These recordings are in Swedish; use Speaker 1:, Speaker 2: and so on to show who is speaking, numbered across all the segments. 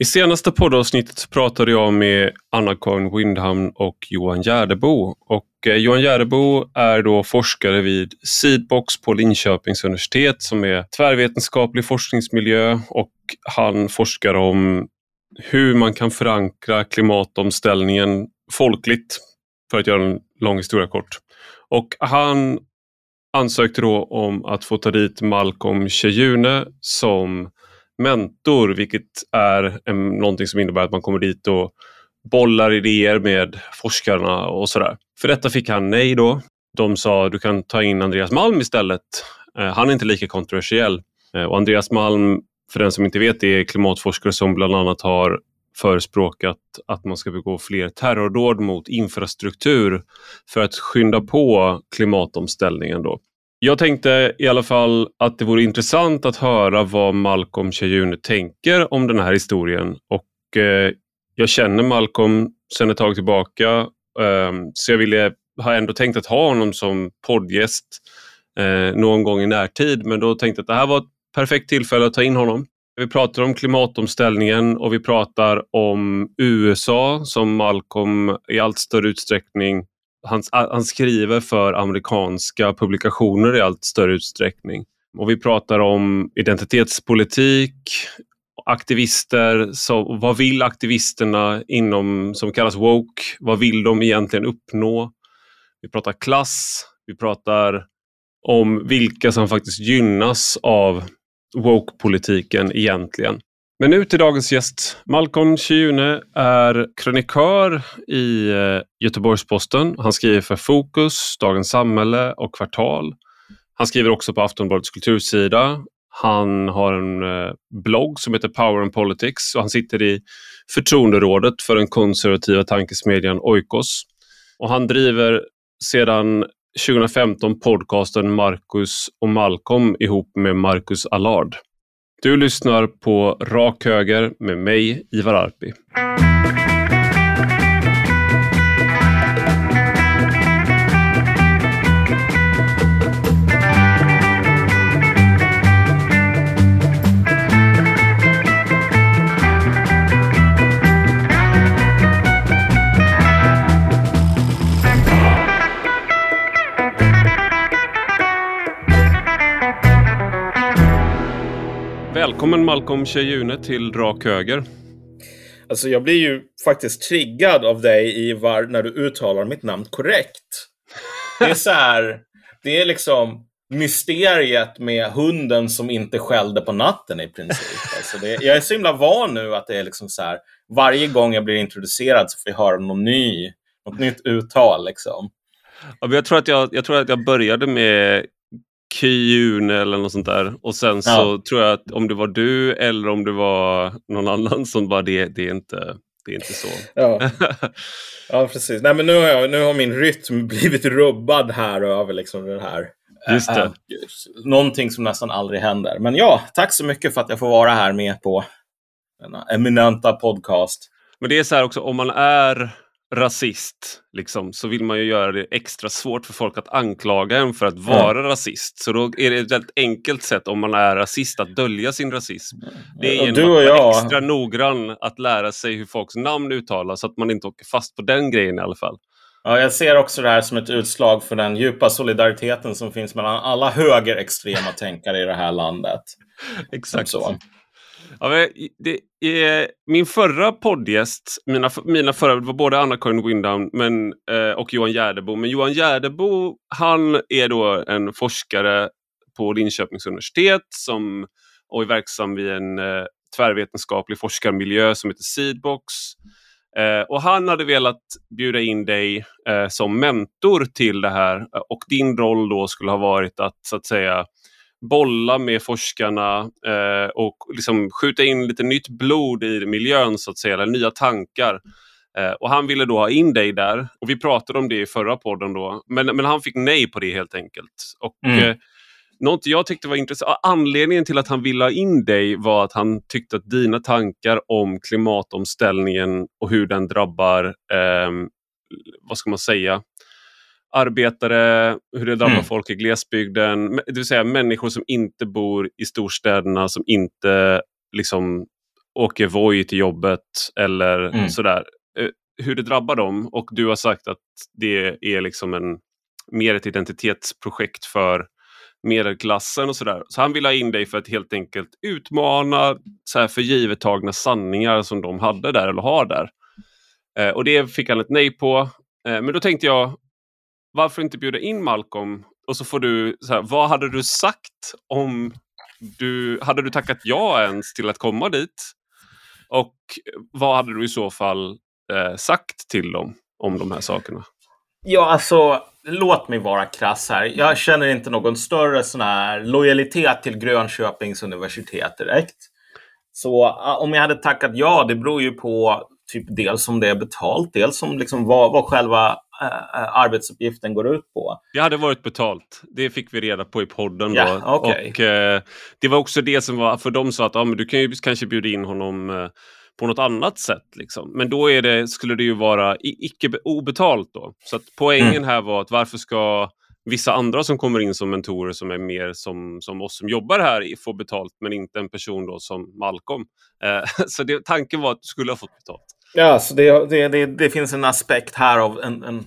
Speaker 1: I senaste poddavsnittet pratade jag med Anna-Karin Windhamn och Johan Gärdebo. Och eh, Johan Gärdebo är då forskare vid Seedbox på Linköpings universitet som är tvärvetenskaplig forskningsmiljö och han forskar om hur man kan förankra klimatomställningen folkligt, för att göra en lång historia kort. Och han ansökte då om att få ta dit Malcolm Cheyune som mentor, vilket är en, någonting som innebär att man kommer dit och bollar idéer med forskarna och sådär. För detta fick han nej då. De sa du kan ta in Andreas Malm istället. Eh, han är inte lika kontroversiell. Eh, och Andreas Malm, för den som inte vet, är klimatforskare som bland annat har förespråkat att man ska begå fler terrordåd mot infrastruktur för att skynda på klimatomställningen. Då. Jag tänkte i alla fall att det vore intressant att höra vad Malcolm Cheyune tänker om den här historien. Och eh, Jag känner Malcolm sedan ett tag tillbaka eh, så jag ville, har ändå tänkt att ha honom som poddgäst eh, någon gång i närtid men då tänkte jag att det här var ett perfekt tillfälle att ta in honom. Vi pratar om klimatomställningen och vi pratar om USA som Malcolm i allt större utsträckning han, han skriver för amerikanska publikationer i allt större utsträckning. Och vi pratar om identitetspolitik, aktivister, så vad vill aktivisterna inom som kallas woke? Vad vill de egentligen uppnå? Vi pratar klass, vi pratar om vilka som faktiskt gynnas av woke-politiken egentligen. Men nu till dagens gäst. Malcolm Chiune är krönikör i eh, Göteborgs-Posten. Han skriver för Fokus, Dagens Samhälle och Kvartal. Han skriver också på Aftonbladets kultursida. Han har en eh, blogg som heter Power and Politics och han sitter i förtroenderådet för den konservativa tankesmedjan Oikos. Och han driver sedan 2015 podcasten Marcus och Malcolm ihop med Marcus Allard. Du lyssnar på Rak Höger med mig, Ivar Arpi. Välkommen Malcolm Cheyune till Rak Höger.
Speaker 2: Alltså jag blir ju faktiskt triggad av dig Ivar när du uttalar mitt namn korrekt. Det är så här, det är liksom mysteriet med hunden som inte skällde på natten i princip. Alltså det, jag är så himla van nu att det är liksom så här, varje gång jag blir introducerad så får jag höra någon ny, något nytt uttal liksom.
Speaker 1: Ja, jag, tror att jag, jag tror att jag började med Kyun eller något sånt där. Och sen så ja. tror jag att om det var du eller om det var någon annan som bara det, det är inte det är inte så.
Speaker 2: Ja, ja precis. Nej, men nu, har jag, nu har min rytm blivit rubbad här över liksom det här.
Speaker 1: Just det. Äh,
Speaker 2: någonting som nästan aldrig händer. Men ja, tack så mycket för att jag får vara här med på denna eminenta podcast.
Speaker 1: Men det är så här också, om man är rasist liksom, så vill man ju göra det extra svårt för folk att anklaga en för att vara mm. rasist. Så då är det ett väldigt enkelt sätt om man är rasist att dölja sin rasism. Det är genom att vara extra noggrann att lära sig hur folks namn uttalas så att man inte åker fast på den grejen i alla fall.
Speaker 2: Ja, jag ser också det här som ett utslag för den djupa solidariteten som finns mellan alla högerextrema tänkare i det här landet.
Speaker 1: Exakt. Så. Ja, det är, min förra poddgäst, mina, mina förra var både Anna-Karin Windham men, eh, och Johan Gärdebo. Men Johan Gärdebo han är då en forskare på Linköpings universitet som, och är verksam vid en eh, tvärvetenskaplig forskarmiljö som heter Seedbox. Eh, och han hade velat bjuda in dig eh, som mentor till det här eh, och din roll då skulle ha varit att så att säga bolla med forskarna eh, och liksom skjuta in lite nytt blod i miljön, så att säga, eller nya tankar. Eh, och Han ville då ha in dig där och vi pratade om det i förra podden då, men, men han fick nej på det helt enkelt. Och, mm. eh, något jag tyckte var intressant, anledningen till att han ville ha in dig var att han tyckte att dina tankar om klimatomställningen och hur den drabbar, eh, vad ska man säga, arbetare, hur det drabbar mm. folk i glesbygden. Det vill säga människor som inte bor i storstäderna, som inte liksom åker Voi till jobbet eller mm. sådär. Eh, hur det drabbar dem och du har sagt att det är liksom en, mer ett identitetsprojekt för medelklassen och sådär. Så han vill ha in dig för att helt enkelt utmana så här för givet tagna sanningar som de hade där eller har där. Eh, och det fick han ett nej på. Eh, men då tänkte jag, varför inte bjuda in Malcolm? Och så får du, så här, vad hade du sagt om du, hade du tackat ja ens till att komma dit? Och vad hade du i så fall eh, sagt till dem om de här sakerna?
Speaker 2: Ja, alltså låt mig vara krass här. Jag känner inte någon större sån här lojalitet till Grönköpings universitet direkt. Så om jag hade tackat ja, det beror ju på typ dels om det är betalt, dels om liksom vad, vad själva arbetsuppgiften går ut på.
Speaker 1: Det hade varit betalt. Det fick vi reda på i podden.
Speaker 2: Då. Ja, okay.
Speaker 1: Och, äh, det var också det som var, för de sa att ah, men du kan ju kanske bjuda in honom äh, på något annat sätt. Liksom. Men då det, skulle det ju vara icke obetalt. Då. Så poängen mm. här var att varför ska vissa andra som kommer in som mentorer som är mer som, som oss som jobbar här får betalt men inte en person då som Malcolm. Eh, så det, tanken var att du skulle ha fått betalt.
Speaker 2: Ja, så det, det, det, det finns en aspekt här av en, en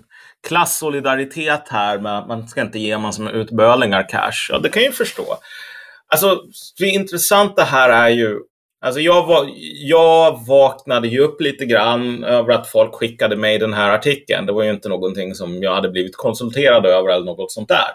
Speaker 2: klassolidaritet här. Med, att man ska inte ge man som utbölingar cash. Ja, det kan jag ju förstå. Alltså, det intressanta här är ju Alltså jag, var, jag vaknade ju upp lite grann över att folk skickade mig den här artikeln. Det var ju inte någonting som jag hade blivit konsulterad över eller något sånt där.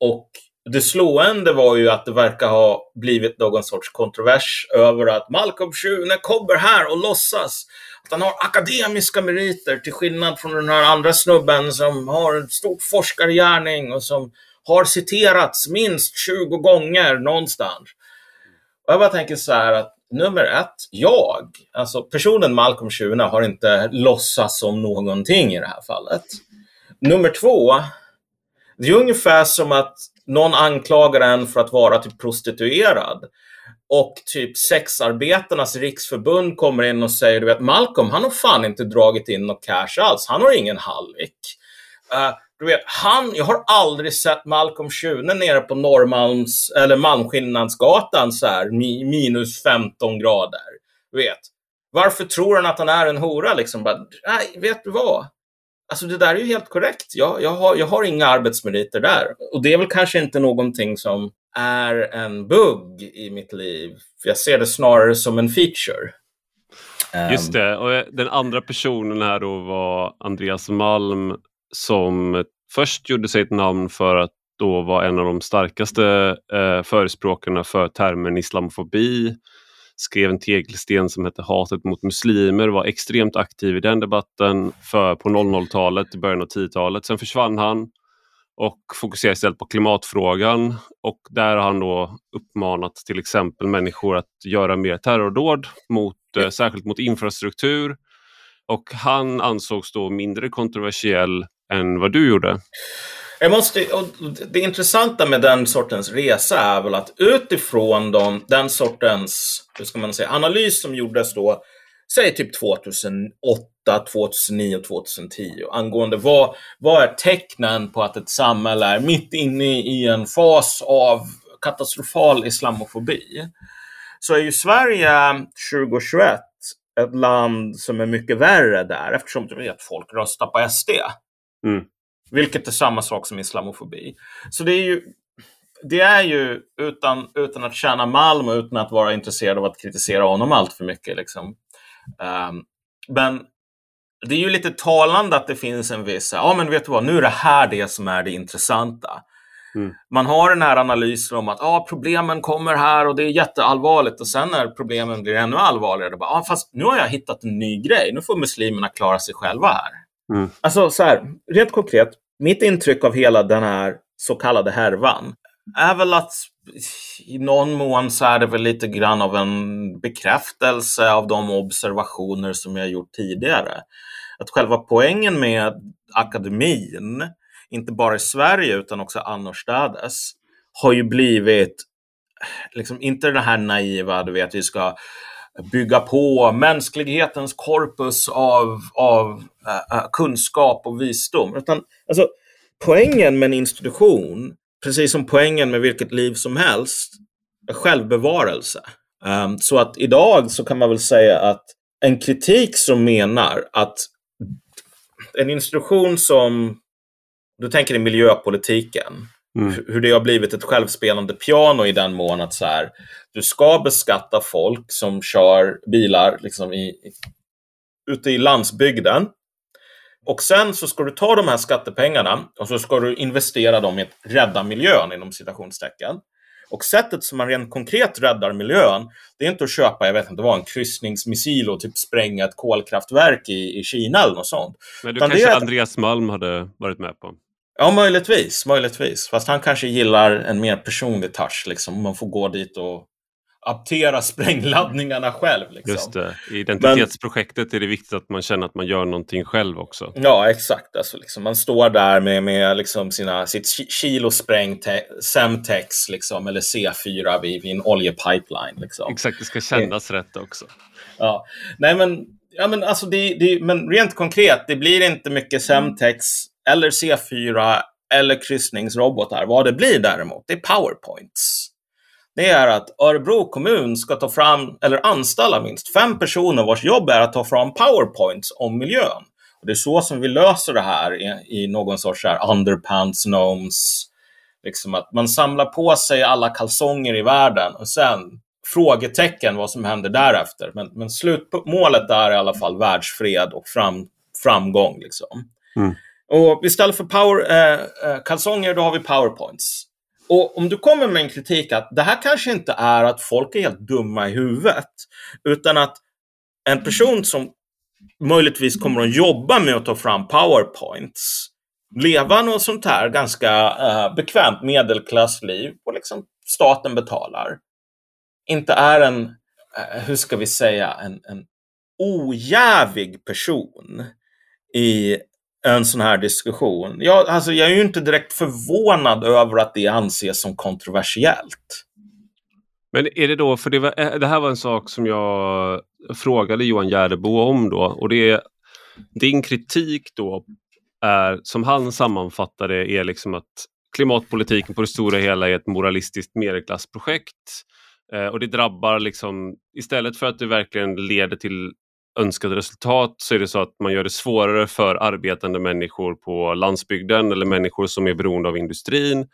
Speaker 2: Och det slående var ju att det verkar ha blivit någon sorts kontrovers över att Malcolm Schune kommer här och låtsas att han har akademiska meriter till skillnad från den här andra snubben som har en stor forskargärning och som har citerats minst 20 gånger någonstans. Och jag bara tänker så här att nummer ett, jag, alltså personen Malcolm Schune har inte låtsats som någonting i det här fallet. Nummer två, det är ungefär som att någon anklagar en för att vara typ prostituerad och typ sexarbetarnas riksförbund kommer in och säger du vet Malcolm, han har fan inte dragit in något cash alls. Han har ingen hallick. Uh, eh, du vet, han, jag har aldrig sett Malcolm Schune nere på Norrmalms, eller Malmskillnadsgatan så här, minus 15 grader. Du vet. Varför tror han att han är en hora liksom? Bara, nej, vet du vad? Alltså det där är ju helt korrekt. Jag, jag, har, jag har inga arbetsmeriter där. Och det är väl kanske inte någonting som är en bugg i mitt liv. Jag ser det snarare som en feature.
Speaker 1: Just det, och den andra personen här då var Andreas Malm som först gjorde sig ett namn för att då vara en av de starkaste eh, förespråkarna för termen islamofobi. Skrev en tegelsten som hette Hatet mot muslimer, var extremt aktiv i den debatten för på 00-talet, i början av 10-talet. Sen försvann han och fokuserade istället på klimatfrågan. Och där har han då uppmanat till exempel människor att göra mer terrordåd, mot, eh, särskilt mot infrastruktur. Och han ansågs då mindre kontroversiell än vad du gjorde.
Speaker 2: Jag måste, det intressanta med den sortens resa är väl att utifrån de, den sortens hur ska man säga, analys som gjordes då, säg typ 2008, 2009, 2010 angående vad, vad är tecknen på att ett samhälle är mitt inne i en fas av katastrofal islamofobi. Så är ju Sverige 2021 ett land som är mycket värre där eftersom du vet folk röstar på SD. Mm. Vilket är samma sak som islamofobi. Så det är ju, det är ju utan, utan att tjäna malm och utan att vara intresserad av att kritisera honom allt för mycket. Liksom. Um, men det är ju lite talande att det finns en viss, ja men vet du vad, nu är det här det som är det intressanta. Mm. Man har den här analysen om att ah, problemen kommer här och det är jätteallvarligt och sen när problemen blir ännu allvarligare, då bara, ah, fast nu har jag hittat en ny grej, nu får muslimerna klara sig själva här. Mm. Alltså så här, rent konkret, mitt intryck av hela den här så kallade härvan är väl att i någon mån så är det väl lite grann av en bekräftelse av de observationer som jag gjort tidigare. Att själva poängen med akademin, inte bara i Sverige utan också annorstädes, har ju blivit liksom inte det här naiva, du vet, vi ska bygga på mänsklighetens korpus av, av äh, kunskap och visdom. Utan, alltså, poängen med en institution, precis som poängen med vilket liv som helst, är självbevarelse. Um, så att idag så kan man väl säga att en kritik som menar att en institution som, du tänker i miljöpolitiken, mm. hur det har blivit ett självspelande piano i den mån att så här, du ska beskatta folk som kör bilar liksom i, ute i landsbygden. Och sen så ska du ta de här skattepengarna och så ska du investera dem i att rädda miljön inom citationstecken. Och sättet som man rent konkret räddar miljön, det är inte att köpa, jag vet inte vad, en kryssningsmissil och typ spränga ett kolkraftverk i, i Kina eller något sånt.
Speaker 1: Men du kanske att... Andreas Malm hade varit med på?
Speaker 2: Ja, möjligtvis, möjligtvis. Fast han kanske gillar en mer personlig touch, liksom. Man får gå dit och aptera sprängladdningarna själv. Liksom.
Speaker 1: Just det. I identitetsprojektet Men, är det viktigt att man känner att man gör någonting själv också.
Speaker 2: Ja, exakt. Alltså, liksom, man står där med, med liksom sina, sitt kilo sprängt Semtex liksom, eller C4 vid, vid en oljepipeline. Liksom.
Speaker 1: Exakt, det ska kännas det, rätt också.
Speaker 2: Ja, nej men, ja, men, alltså, det, det, men rent konkret, det blir inte mycket Semtex eller C4 eller kryssningsrobotar. Vad det blir däremot, det är powerpoints det är att Örebro kommun ska ta fram, eller anställa minst fem personer vars jobb är att ta fram powerpoints om miljön. Och det är så som vi löser det här i, i någon sorts här underpants gnomes. Liksom att man samlar på sig alla kalsonger i världen och sen frågetecken vad som händer därefter. Men, men slutmålet är i alla fall världsfred och fram, framgång. Liksom. Mm. Och istället för power, eh, eh, kalsonger, då har vi powerpoints. Och om du kommer med en kritik att det här kanske inte är att folk är helt dumma i huvudet, utan att en person som möjligtvis kommer att jobba med att ta fram powerpoints, leva något sånt här ganska eh, bekvämt medelklassliv och liksom staten betalar, inte är en, eh, hur ska vi säga, en, en ojävig person i en sån här diskussion. Jag, alltså, jag är ju inte direkt förvånad över att det anses som kontroversiellt.
Speaker 1: Men är det då, för det, var, eh, det här var en sak som jag frågade Johan Järdebo om då och det är din kritik då är, som han sammanfattade är liksom att klimatpolitiken på det stora hela är ett moralistiskt medelklassprojekt. Eh, och det drabbar liksom, istället för att det verkligen leder till önskade resultat så är det så att man gör det svårare för arbetande människor på landsbygden eller människor som är beroende av industrin.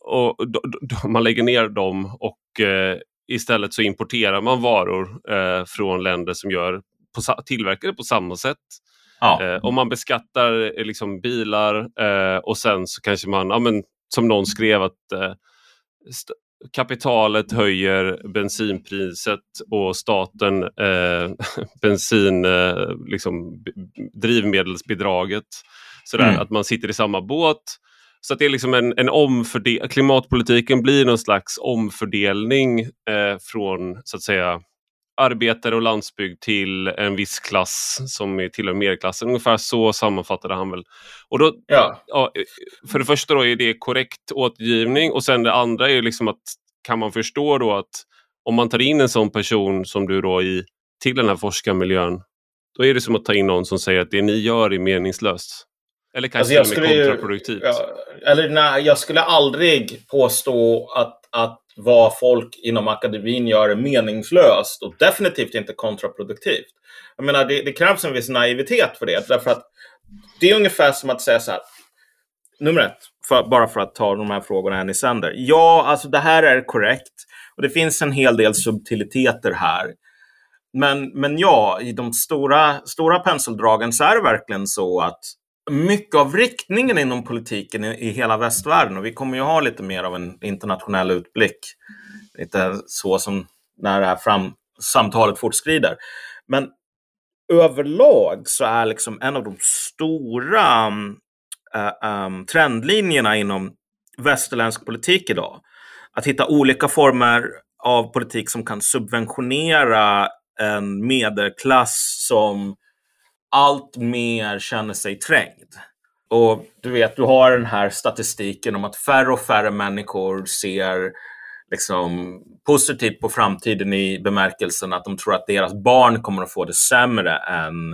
Speaker 1: Och då, då, man lägger ner dem och eh, istället så importerar man varor eh, från länder som gör på, tillverkade på samma sätt. Ja. Eh, om man beskattar eh, liksom, bilar eh, och sen så kanske man, ja, men, som någon skrev att eh, kapitalet höjer bensinpriset och staten eh, bensin, eh, liksom, drivmedelsbidraget. Sådär, mm. Att man sitter i samma båt. Så att det är liksom en, en omfördel klimatpolitiken blir någon slags omfördelning eh, från så att säga arbetare och landsbygd till en viss klass som är tillhör medelklassen. Ungefär så sammanfattade han väl. Och då, ja. Ja, för det första då är det korrekt återgivning och sen det andra är liksom att kan man förstå då att om man tar in en sån person som du då i till den här forskarmiljön, då är det som att ta in någon som säger att det ni gör är meningslöst. Eller kanske alltså till och med kontraproduktivt.
Speaker 2: Ja, eller nej, jag skulle aldrig påstå att, att vad folk inom akademin gör är meningslöst och definitivt inte kontraproduktivt. Jag menar, det, det krävs en viss naivitet för det. Därför att det är ungefär som att säga så här. Nummer ett, för, bara för att ta de här frågorna en i sänder. Ja, alltså det här är korrekt. Och det finns en hel del subtiliteter här. Men, men ja, i de stora, stora penseldragen så är det verkligen så att mycket av riktningen inom politiken i, i hela västvärlden, och vi kommer ju ha lite mer av en internationell utblick, lite så som när det här fram, samtalet fortskrider. Men överlag så är liksom en av de stora äh, äh, trendlinjerna inom västerländsk politik idag. Att hitta olika former av politik som kan subventionera en medelklass som allt mer känner sig trängd. Och du vet, du har den här statistiken om att färre och färre människor ser liksom, positivt på framtiden i bemärkelsen att de tror att deras barn kommer att få det sämre än,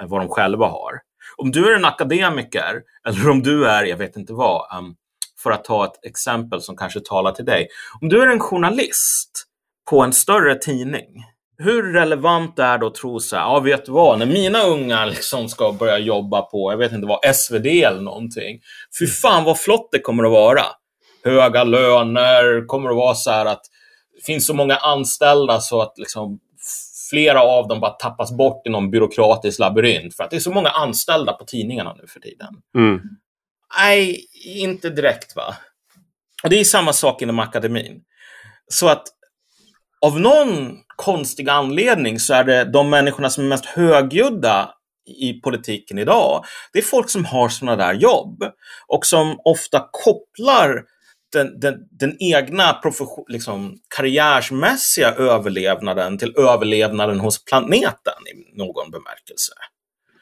Speaker 2: än vad de själva har. Om du är en akademiker eller om du är, jag vet inte vad, um, för att ta ett exempel som kanske talar till dig. Om du är en journalist på en större tidning. Hur relevant är att tro så här, ja vet du vad, när mina ungar liksom ska börja jobba på, jag vet inte vad, SvD eller någonting. Fy fan vad flott det kommer att vara. Höga löner, kommer att vara så här att det finns så många anställda så att liksom flera av dem bara tappas bort i någon byråkratisk labyrint för att det är så många anställda på tidningarna nu för tiden.
Speaker 1: Mm.
Speaker 2: Nej, inte direkt va. Och det är samma sak inom akademin. Så att av någon konstig anledning så är det de människorna som är mest högljudda i politiken idag, det är folk som har sådana där jobb och som ofta kopplar den, den, den egna liksom, karriärsmässiga överlevnaden till överlevnaden hos planeten i någon bemärkelse.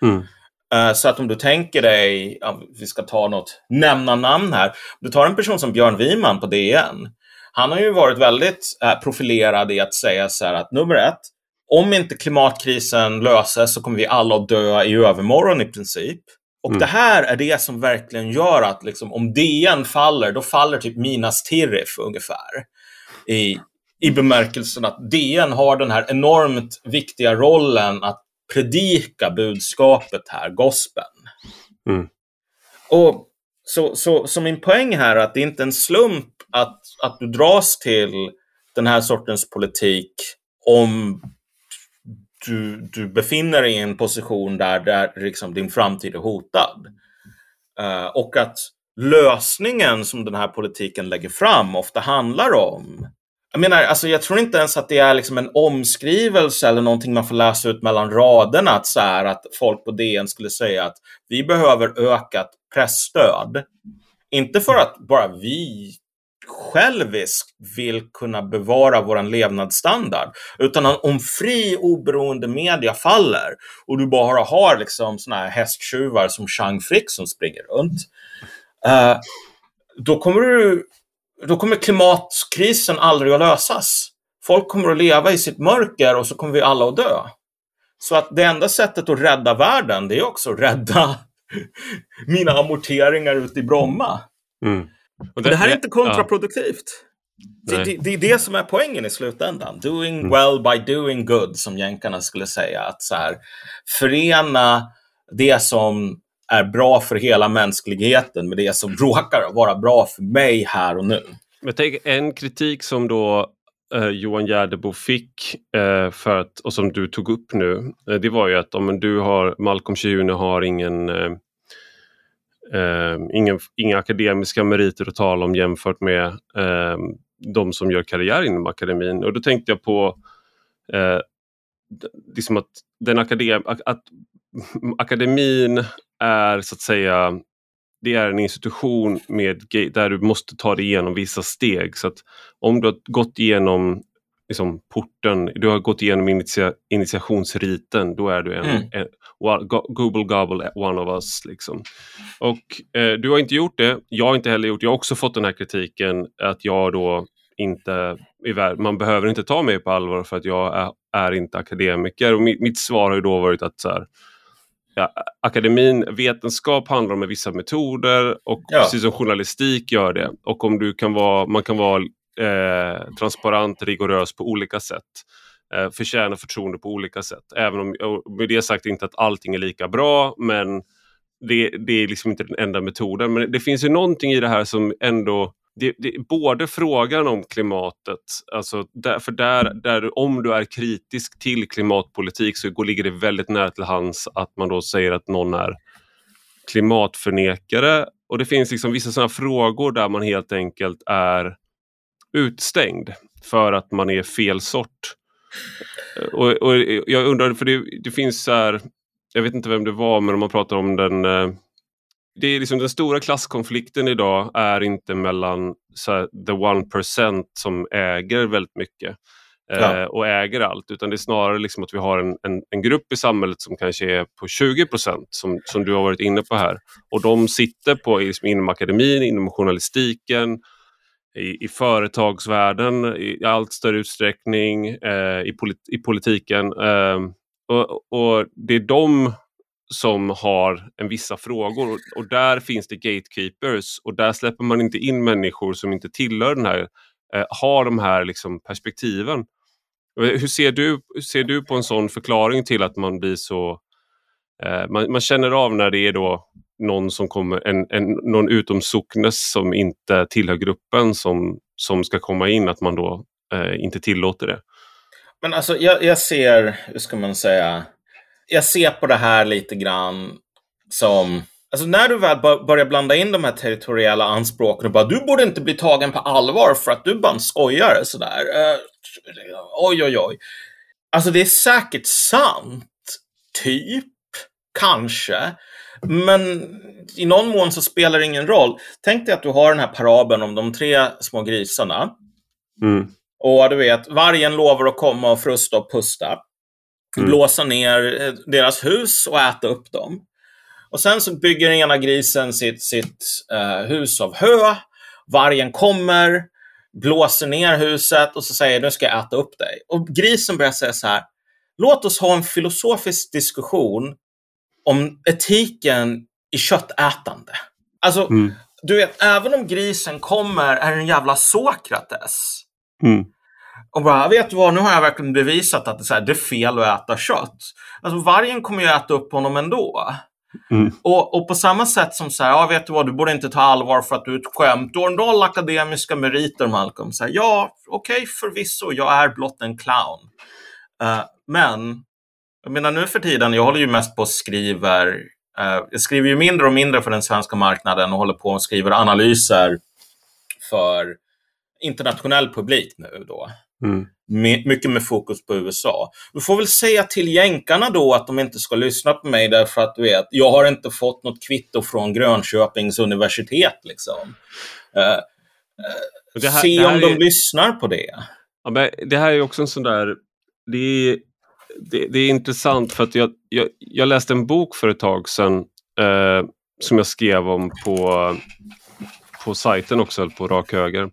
Speaker 1: Mm.
Speaker 2: Uh, så att om du tänker dig, ja, vi ska ta något, nämna namn här. Du tar en person som Björn Wiman på DN. Han har ju varit väldigt uh, profilerad i att säga så här att nummer ett, om inte klimatkrisen löses så kommer vi alla att dö i övermorgon i princip. Och mm. det här är det som verkligen gör att liksom, om DN faller, då faller typ Minas Tirith ungefär. I, I bemärkelsen att DN har den här enormt viktiga rollen att predika budskapet här, gospeln.
Speaker 1: Mm.
Speaker 2: Och så, så, så min poäng här är att det inte är en slump att, att du dras till den här sortens politik om du, du befinner dig i en position där, där liksom din framtid är hotad. Uh, och att lösningen som den här politiken lägger fram ofta handlar om jag menar, alltså jag tror inte ens att det är liksom en omskrivelse eller någonting man får läsa ut mellan raderna. Att, så här, att folk på DN skulle säga att vi behöver ökat pressstöd. Inte för att bara vi själviskt vill kunna bevara vår levnadsstandard. Utan om fri oberoende media faller och du bara har liksom såna här hästtjuvar som Chang Frick som springer runt. Eh, då kommer du då kommer klimatkrisen aldrig att lösas. Folk kommer att leva i sitt mörker och så kommer vi alla att dö. Så att det enda sättet att rädda världen, det är också att rädda mina amorteringar ute i Bromma.
Speaker 1: Mm.
Speaker 2: Och det, här är inte kontraproduktivt. Det, det, det, är det som är poängen i slutändan. Doing mm. well by doing good, som jänkarna skulle säga. Att så här, förena det som är bra för hela mänskligheten med det som råkar vara bra för mig här och nu.
Speaker 1: Jag tänker en kritik som då eh, Johan Gärdebo fick eh, för att, och som du tog upp nu, eh, det var ju att om du har, Malcolm Chiune har ingen eh, Ehm, ingen, inga akademiska meriter att tala om jämfört med eh, de som gör karriär inom akademin. Och då tänkte jag på eh, liksom att, den akadem, att akademin är så att säga det är en institution med, där du måste ta dig igenom vissa steg. Så att om du har gått igenom liksom, porten, du har gått igenom initia, initiationsriten, då är du en, mm. en, en Google Gobble one of us. Liksom. Och eh, du har inte gjort det, jag har inte heller gjort det. Jag har också fått den här kritiken att jag då inte man behöver inte ta mig på allvar för att jag är, är inte akademiker. Och mitt, mitt, svar har då varit att så här, ja, akademin, vetenskap handlar om vissa metoder och ja. precis som journalistik gör det. Och om du kan vara, man kan vara eh, transparent, rigorös på olika sätt. Eh, förtjänar förtroende på olika sätt. Även om, med det sagt inte att allting är lika bra, men det, det är liksom inte den enda metoden. Men det finns ju någonting i det här som ändå det, det, både frågan om klimatet, alltså där, för där, där om du är kritisk till klimatpolitik så går, ligger det väldigt nära till hands att man då säger att någon är klimatförnekare. Och det finns liksom vissa sådana frågor där man helt enkelt är utstängd för att man är fel sort. Och, och jag undrar, för det, det finns så här, jag vet inte vem det var, men om man pratar om den eh, det är liksom den stora klasskonflikten idag är inte mellan här, the one percent som äger väldigt mycket ja. eh, och äger allt utan det är snarare liksom att vi har en, en, en grupp i samhället som kanske är på 20 procent som, som du har varit inne på här. Och de sitter på, liksom, inom akademin, inom journalistiken, i, i företagsvärlden i allt större utsträckning, eh, i, polit, i politiken. Eh, och, och det är de som har en vissa frågor och, och, där finns det gatekeepers och där släpper man inte in människor som inte tillhör den här eh, har de här liksom, perspektiven. Hur ser, du, hur ser du på en sån förklaring till att man blir så... Eh, man, man, känner av när det är då någon som kommer, en, en, någon utomsocknes som inte tillhör gruppen som, som ska komma in, att man då eh, inte tillåter det.
Speaker 2: Men alltså jag, jag ser, hur ska man säga, jag ser på det här lite grann som Alltså när du väl börjar blanda in de här territoriella anspråken och bara du borde inte bli tagen på allvar för att du bara en skojare sådär. Uh, oj, oj, oj. Alltså det är säkert sant, typ, kanske. Men i någon mån så spelar det ingen roll. Tänk dig att du har den här parabeln om de tre små grisarna.
Speaker 1: Mm.
Speaker 2: Och du vet, vargen lovar att komma och frusta och pusta. Mm. Blåsa ner eh, deras hus och äta upp dem. Och sen så bygger den ena grisen sitt, sitt uh, hus av hö. Vargen kommer, blåser ner huset och så säger nu ska jag äta upp dig. Och grisen börjar säga så här, låt oss ha en filosofisk diskussion om etiken i köttätande. Alltså, mm. du vet, även om grisen kommer är en jävla Sokrates.
Speaker 1: Mm.
Speaker 2: Och bara, vet du vad, nu har jag verkligen bevisat att det är, så här, det är fel att äta kött. Alltså vargen kommer ju äta upp honom ändå.
Speaker 1: Mm.
Speaker 2: Och, och, på samma sätt som så här, ja vet du vad, du borde inte ta allvar för att du är ett skämt. Du har noll akademiska meriter Malcolm. Så här, ja, okej okay, förvisso, jag är blott en clown. Uh, men, jag menar nu för tiden, jag håller ju mest på och skriver, uh, jag skriver ju mindre och mindre för den svenska marknaden och håller på och skriver analyser för internationell publik nu då.
Speaker 1: Mm.
Speaker 2: Med, mycket med fokus på USA. Du får väl säga till jänkarna då att de inte ska lyssna på mig därför att du vet, jag har inte fått något kvitto från Grönköpings universitet liksom. Uh, här, se om är... de lyssnar på det.
Speaker 1: Ja, men det här är också en sån där... Det är, det, det är intressant för att jag, jag, jag, läste en bok för ett tag sedan eh, som jag skrev om på, på sajten också, på rak höger.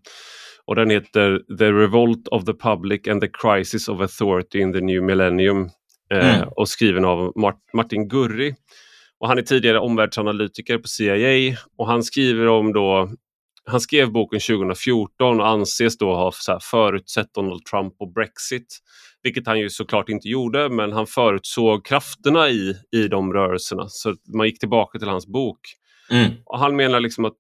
Speaker 1: Och den heter The Revolt of the Public and the Crisis of Authority in the New Millennium eh, mm. och skriven av Mart Martin Gurri. Och han är tidigare omvärldsanalytiker på CIA och han skriver om då han skrev boken 2014 och anses då ha så förutsett Donald Trump och Brexit. Vilket han ju såklart inte gjorde, men han förutsåg krafterna i, i de rörelserna. Så man gick tillbaka till hans bok.
Speaker 2: Mm.
Speaker 1: Och Han menar liksom att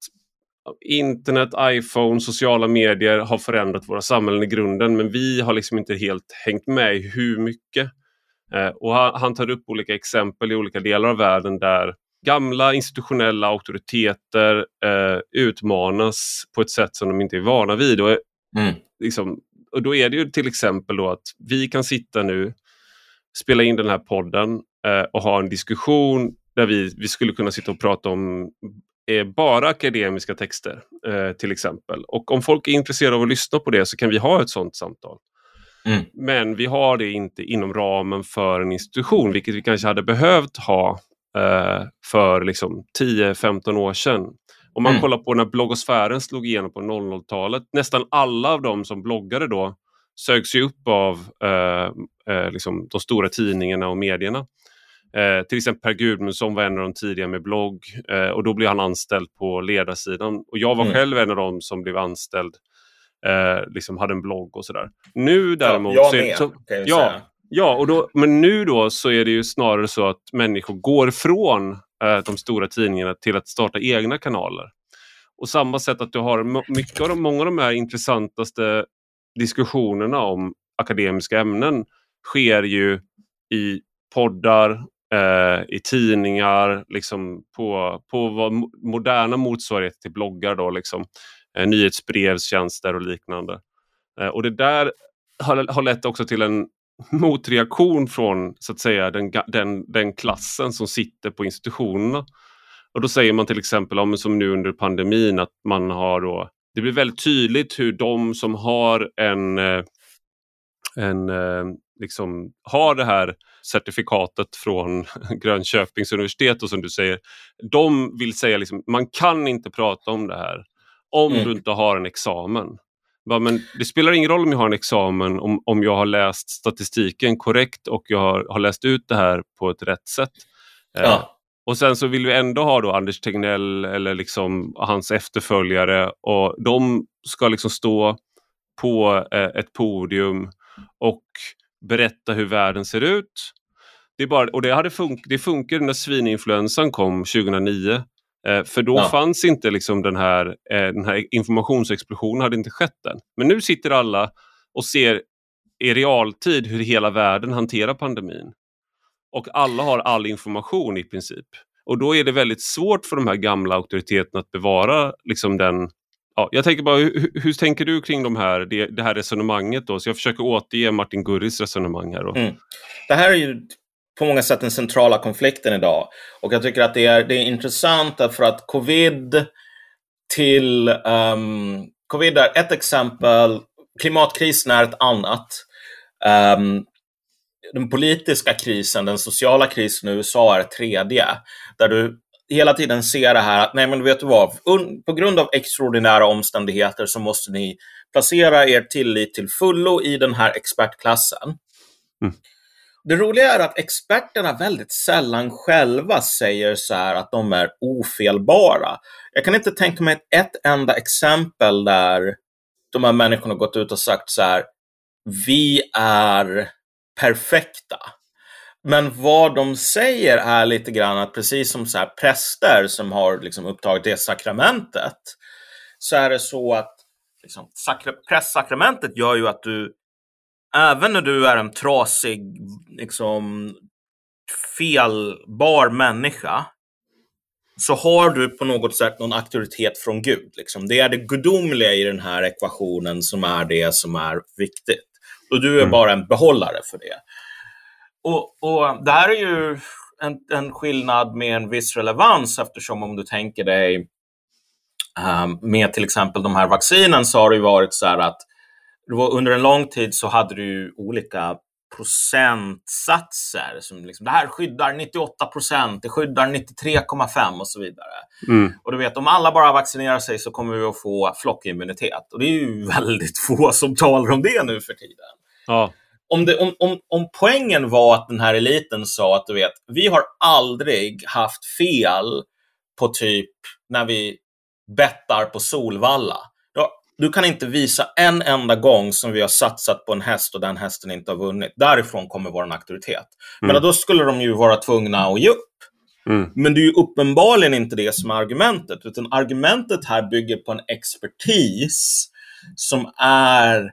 Speaker 1: internet, iPhone, sociala medier har förändrat våra samhällen i grunden men vi har liksom inte helt hängt med i hur mycket. Eh, och han, han, tar upp olika exempel i olika delar av världen där gamla institutionella auktoriteter eh, utmanas på ett sätt som de inte är vana vid. Och,
Speaker 2: mm.
Speaker 1: liksom, och då är det ju till exempel då att vi kan sitta nu, spela in den här podden eh, och ha en diskussion där vi, vi skulle kunna sitta och prata om är bara akademiska texter eh, till exempel. Och om folk är intresserade av att lyssna på det så kan vi ha ett sådant samtal.
Speaker 2: Mm.
Speaker 1: Men vi har det inte inom ramen för en institution, vilket vi kanske hade behövt ha eh, för liksom 10-15 år sedan. Om man mm. kollar på när bloggosfären slog igenom på 00-talet, nästan alla av dem som bloggade då sögs ju upp av eh, eh, liksom de stora tidningarna och medierna. Eh, till exempel Per Gudmundsson var en av de tidiga med blogg eh, och då blev han anställd på ledarsidan. Och jag var mm. själv en av dem som blev anställd, eh, liksom hade en blogg och sådär. Nu däremot...
Speaker 2: Ja, jag med, så, kan jag
Speaker 1: ja, säga. Ja, och då, men nu då så är det ju snarare så att människor går från eh, de stora tidningarna till att starta egna kanaler. Och samma sätt att du har mycket av de, många av de här intressantaste diskussionerna om akademiska ämnen sker ju i poddar eh, i tidningar, liksom på, på vad moderna motsvarigheter till bloggar, då, liksom, eh, nyhetsbrevstjänster och liknande. Eh, och det där har, har lett också till en motreaktion från så att säga den, den, den klassen som sitter på institutionerna. Och då säger man till exempel, om, som nu under pandemin, att man har då, det blir väldigt tydligt hur de som har en, eh, en eh, liksom har det här certifikatet från Grönköpings universitet och som du säger, de vill säga liksom, man kan inte prata om det här om mm. du inte har en examen. Men det spelar ingen roll om jag har en examen om, om jag har läst statistiken korrekt och jag har, har läst ut det här på ett rätt sätt.
Speaker 2: Eh, ja. Eh,
Speaker 1: och sen så vill vi ändå ha då Anders Tegnell eller liksom hans efterföljare och de ska liksom stå på eh, ett podium och berätta hur världen ser ut. Det, är bara, och det, hade fun det funkade när svininfluensan kom 2009. Eh, för då ja. fanns inte liksom den här, eh, den här informationsexplosionen hade inte skett än. Men nu sitter alla och ser i realtid hur hela världen hanterar pandemin. Och alla har all information i princip. Och då är det väldigt svårt för de här gamla auktoriteterna att bevara liksom den Ja, jag tänker bara, hur, hur, tänker du kring de här, det, det, här resonemanget? Då? Så jag försöker återge Martin Gurris resonemang här. Mm.
Speaker 2: Det här är ju på många sätt den centrala konflikten idag. Och jag tycker att det är, det är intressant för att covid till... Um, covid är ett exempel, klimatkrisen är ett annat. Um, den politiska krisen, den sociala krisen i USA är ett tredje. Där du hela tiden ser det här att, nej men vet du vad, på grund av extraordinära omständigheter så måste ni placera er tillit till fullo i den här expertklassen. Mm. Det roliga är att experterna väldigt sällan själva säger så här att de är ofelbara. Jag kan inte tänka mig ett enda exempel där de här människorna gått ut och sagt så här, vi är perfekta. Men vad de säger är lite grann att precis som så här präster som har liksom upptagit det sakramentet, så är det så att liksom, prästsakramentet gör ju att du, även när du är en trasig, liksom, felbar människa, så har du på något sätt någon auktoritet från Gud. Liksom. Det är det gudomliga i den här ekvationen som är det som är viktigt. Och du är mm. bara en behållare för det. Och, och det här är ju en, en skillnad med en viss relevans eftersom om du tänker dig um, med till exempel de här vaccinen så har det varit så här att under en lång tid så hade du olika procentsatser. Som liksom, det här skyddar 98 procent, det skyddar 93,5 och så vidare. Mm. Och du vet, om alla bara vaccinerar sig så kommer vi att få flockimmunitet. Och det är ju väldigt få som talar om det nu för tiden. Ja om, det, om, om, om poängen var att den här eliten sa att du vet, vi har aldrig haft fel på typ när vi bettar på Solvalla. Du kan inte visa en enda gång som vi har satsat på en häst och den hästen inte har vunnit. Därifrån kommer vår auktoritet. Mm. Men då skulle de ju vara tvungna att ge upp. Mm. Men det är ju uppenbarligen inte det som är argumentet, utan argumentet här bygger på en expertis som är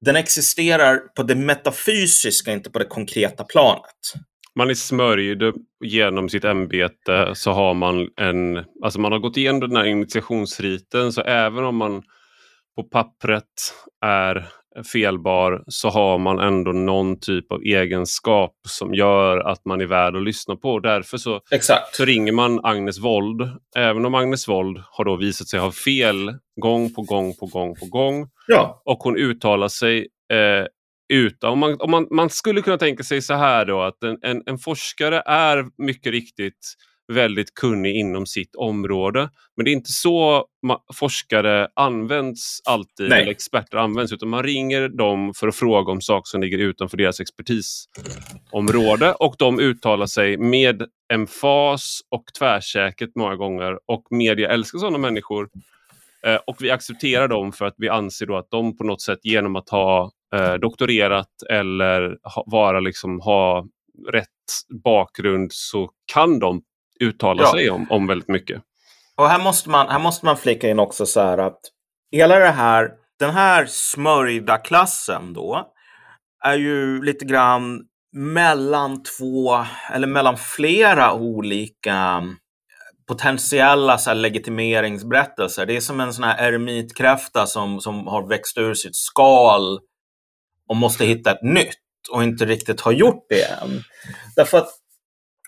Speaker 2: den existerar på det metafysiska, inte på det konkreta planet.
Speaker 1: Man är smörjd genom sitt ämbete så har man en, alltså man har gått igenom den här initiationsriten så även om man på pappret är felbar så har man ändå någon typ av egenskap som gör att man är värd att lyssna på. Därför så, så ringer man Agnes Wold. Även om Agnes Wold har då visat sig ha fel gång på gång på gång på gång. Ja. Och hon uttalar sig eh, utan... Om man, om man, man skulle kunna tänka sig så här då att en, en, en forskare är mycket riktigt väldigt kunnig inom sitt område. Men det är inte så forskare används alltid, Nej. eller experter används, utan man ringer dem för att fråga om saker som ligger utanför deras expertisområde och de uttalar sig med emfas och tvärsäkert många gånger och media älskar sådana människor. Eh, och vi accepterar dem för att vi anser då att de på något sätt genom att ha eh, doktorerat eller ha, vara liksom, ha rätt bakgrund så kan de uttala ja. sig om, om väldigt mycket.
Speaker 2: Och här måste, man, här måste man flika in också så här att hela det här, den här smörjda klassen då är ju lite grann mellan två eller mellan flera olika potentiella så här, legitimeringsberättelser. Det är som en sån här eremitkräfta som, som har växt ur sitt skal och måste hitta ett nytt och inte riktigt har gjort det än. Därför att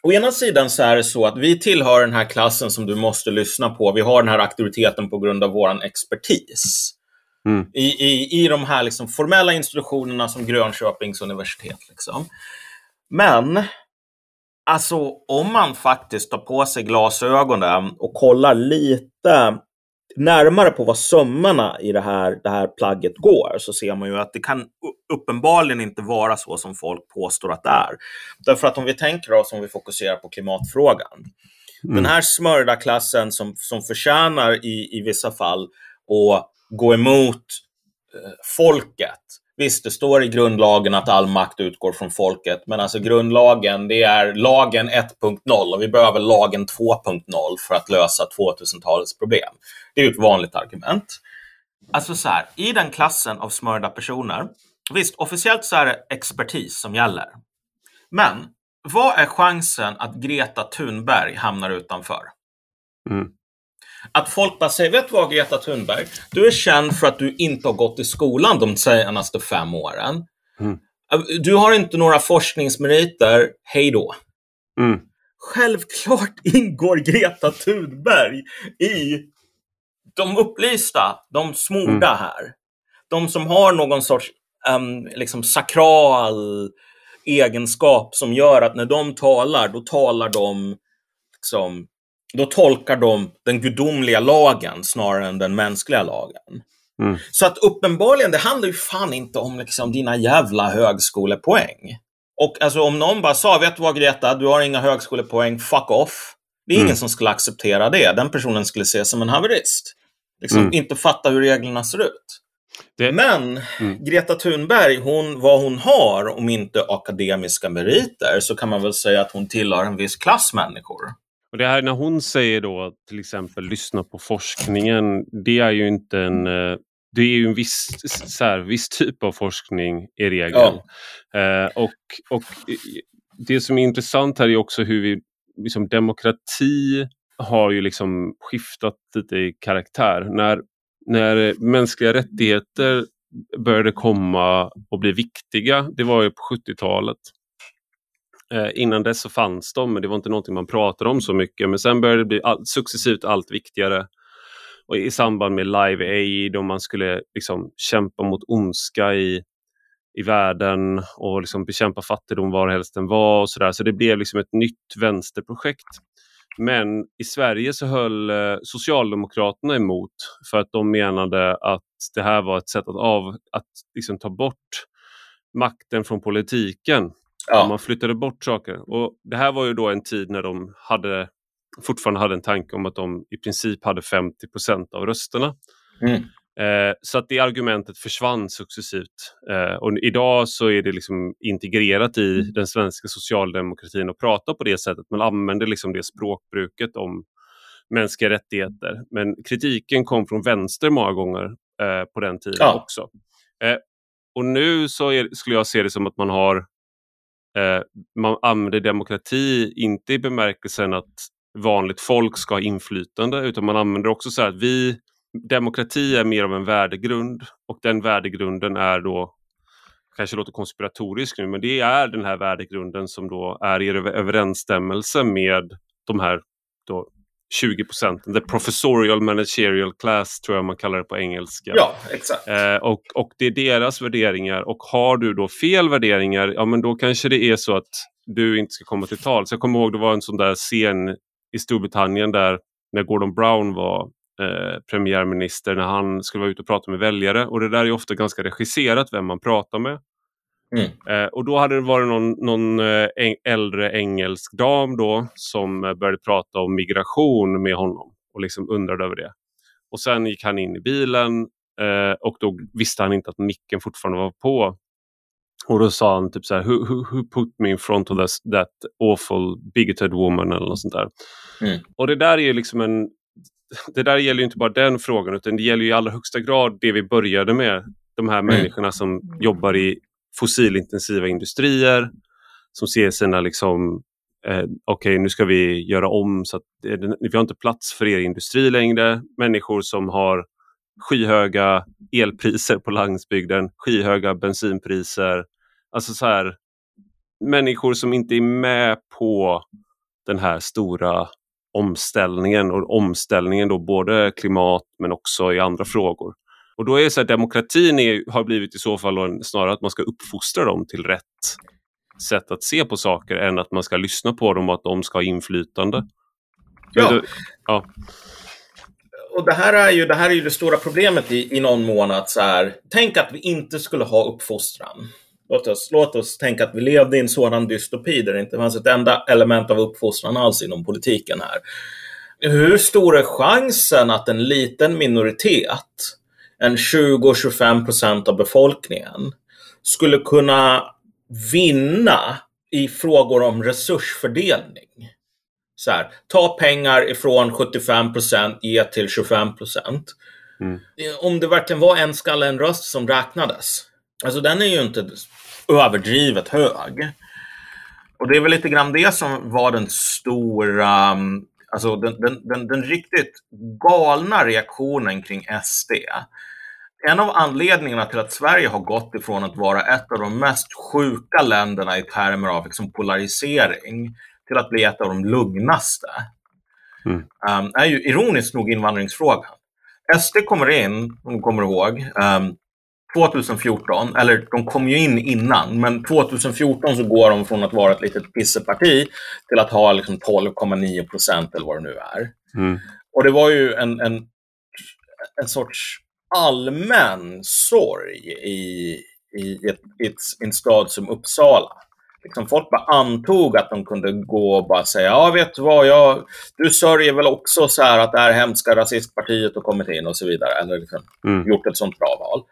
Speaker 2: Å ena sidan så är det så att vi tillhör den här klassen som du måste lyssna på. Vi har den här auktoriteten på grund av vår expertis. Mm. I, i, I de här liksom formella institutionerna som Grönköpings universitet. Liksom. Men alltså, om man faktiskt tar på sig glasögonen och kollar lite närmare på vad sömmarna i det här, det här plagget går så ser man ju att det kan uppenbarligen inte vara så som folk påstår att det är. Därför att om vi tänker oss, om vi fokuserar på klimatfrågan, mm. den här smörjda klassen som, som förtjänar i, i vissa fall att gå emot eh, folket. Visst, det står i grundlagen att all makt utgår från folket, men alltså grundlagen, det är lagen 1.0 och vi behöver lagen 2.0 för att lösa 2000-talets problem. Det är ett vanligt argument. Alltså så här, i den klassen av smörda personer, visst, officiellt så är det expertis som gäller. Men vad är chansen att Greta Thunberg hamnar utanför?
Speaker 1: Mm.
Speaker 2: Att folk bara säger, vet du vad Greta Thunberg? Du är känd för att du inte har gått i skolan de senaste fem åren.
Speaker 1: Mm.
Speaker 2: Du har inte några forskningsmeriter, hej då.
Speaker 1: Mm.
Speaker 2: Självklart ingår Greta Thunberg i de upplysta, de smorda
Speaker 1: Mm.
Speaker 2: här. De som har någon sorts um, liksom sakral egenskap som gör att när de talar, då talar de liksom, då tolkar de den gudomliga lagen snarare än den mänskliga lagen.
Speaker 1: Mm.
Speaker 2: Så att uppenbarligen, det handlar ju fan inte om liksom dina jävla högskolepoäng. Och alltså om någon bara sa, vet du vad Greta, du har inga högskolepoäng, fuck off. Det är ingen
Speaker 1: Mm.
Speaker 2: som skulle acceptera det. Den personen skulle ses som en haverist. Liksom
Speaker 1: Mm.
Speaker 2: inte fatta hur reglerna ser ut.
Speaker 1: Det-
Speaker 2: Men
Speaker 1: Mm.
Speaker 2: Greta Thunberg, hon, vad hon har, om inte akademiska meriter, så kan man väl säga att hon tillhör en viss klass människor.
Speaker 1: Och det här när hon säger då till exempel lyssna på forskningen. Det är ju inte en eh, det är ju en viss, så här, viss typ av forskning i regel. Eh, och, och det som är intressant här är också hur vi, liksom demokrati har ju liksom skiftat lite i karaktär. När, när mänskliga rättigheter började komma och bli viktiga, det var ju på 70-talet. Eh, innan dess så fanns de, men det var inte någonting man pratade om så mycket. Men sen började det bli all, successivt allt viktigare. Och i samband med Live Aid och man skulle liksom kämpa mot ondska i, i världen och liksom bekämpa fattigdom varhelst den var. och Så, där. så det blev liksom ett nytt vänsterprojekt. Men i Sverige så höll eh, Socialdemokraterna emot för att de menade att det här var ett sätt att, av, att liksom ta bort makten från politiken.
Speaker 2: Ja.
Speaker 1: Man flyttade bort saker. Och Det här var ju då en tid när de hade, fortfarande hade en tanke om att de i princip hade 50% av rösterna.
Speaker 2: Mm.
Speaker 1: Eh, så att det argumentet försvann successivt. Eh, och idag så är det liksom integrerat i den svenska socialdemokratin att prata på det sättet. Man använder liksom det språkbruket om mänskliga rättigheter. Men kritiken kom från vänster många gånger eh, på den tiden
Speaker 2: Ja.
Speaker 1: också. Eh, och nu så är, skulle jag se det som att man har eh, man använder demokrati inte i bemärkelsen att vanligt folk ska ha inflytande utan man använder också så här att vi demokrati är mer av en värdegrund och den värdegrunden är då kanske låter konspiratorisk nu men det är den här värdegrunden som då är i överensstämmelse med de här då 20 procenten. The professorial managerial class tror jag man kallar det på engelska.
Speaker 2: Ja, exakt.
Speaker 1: Eh, och, och det är deras värderingar och har du då fel värderingar, ja men då kanske det är så att du inte ska komma till tal. Så jag kommer ihåg det var en sån där scen i Storbritannien där när Gordon Brown var eh, premiärminister när han skulle vara ute och prata med väljare och det där är ofta ganska regisserat vem man pratar med.
Speaker 2: Mm.
Speaker 1: Eh, och då hade det varit någon, någon eh, äldre engelsk dam då som eh, började prata om migration med honom och liksom undrade över det. Och sen gick han in i bilen eh, och då visste han inte att micken fortfarande var på. Och då sa han typ så här, who, who, who put me in front of this, that awful bigoted woman eller något sånt där.
Speaker 2: Mm.
Speaker 1: Och det där är liksom en det där gäller inte bara den frågan utan det gäller i allra högsta grad det vi började med. De här människorna som jobbar i fossilintensiva industrier som ser sina liksom eh, okej nu ska vi göra om så att vi har inte plats för er industri längre. Människor som har skyhöga elpriser på landsbygden, skyhöga bensinpriser. Alltså så här människor som inte är med på den här stora omställningen och omställningen då både klimat men också i andra frågor. Och då är det så här, demokratin är, har blivit i så fall en, snarare att man ska uppfostra dem till rätt sätt att se på saker än att man ska lyssna på dem och att de ska ha inflytande.
Speaker 2: Ja.
Speaker 1: Det- ja.
Speaker 2: Och det här är ju det, här är ju det stora problemet i, i någon mån att så här, tänk att vi inte skulle ha uppfostran. Låt oss, låt oss tänka att vi levde i en sådan dystopi där det inte fanns ett enda element av uppfostran alls inom politiken här. Hur stor är chansen att en liten minoritet en 20-25 procent av befolkningen skulle kunna vinna i frågor om resursfördelning. Så här, ta pengar ifrån 75 procent, ge till 25 procent. Mm. Om det verkligen var en skalle, en röst som räknades. Alltså den är ju inte överdrivet hög. Och det är väl lite grann det som var den stora, um, alltså den, den, den, den riktigt galna reaktionen kring SD. En av anledningarna till att Sverige har gått ifrån att vara ett av de mest sjuka länderna i termer av liksom polarisering till att bli ett av de lugnaste mm. um, är ju ironiskt nog invandringsfrågan. SD kommer in, om du kommer ihåg, um, 2014, eller de kom ju in innan, men 2014 så går de från att vara ett litet pisseparti till att ha liksom 12,9 procent eller vad det nu är. Mm. Och det var ju en, en, en sorts allmän sorg i, i, ett, i en stad som Uppsala. Liksom folk bara antog att de kunde gå och bara säga, ja vet du vad, jag, du sörjer väl också så här att det här hemska rasistpartiet har kommit in och så vidare, eller liksom mm. gjort ett sånt bra val.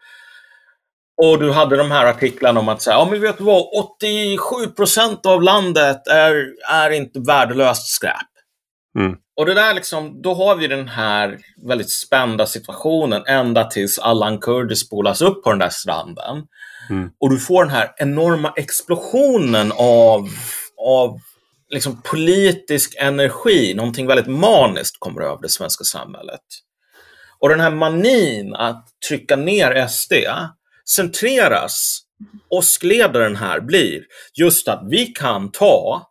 Speaker 2: Och du hade de här artiklarna om att säga, ja men vet du vad, 87 procent av landet är, är inte värdelöst skräp. Mm. Och det där liksom, då har vi den här väldigt spända situationen ända tills Allan Kurdi spolas upp på den där stranden. Mm. Och du får den här enorma explosionen av, av liksom politisk energi, någonting väldigt maniskt kommer över det svenska samhället. Och den här manin att trycka ner SD centreras, åskledaren här blir just att vi kan ta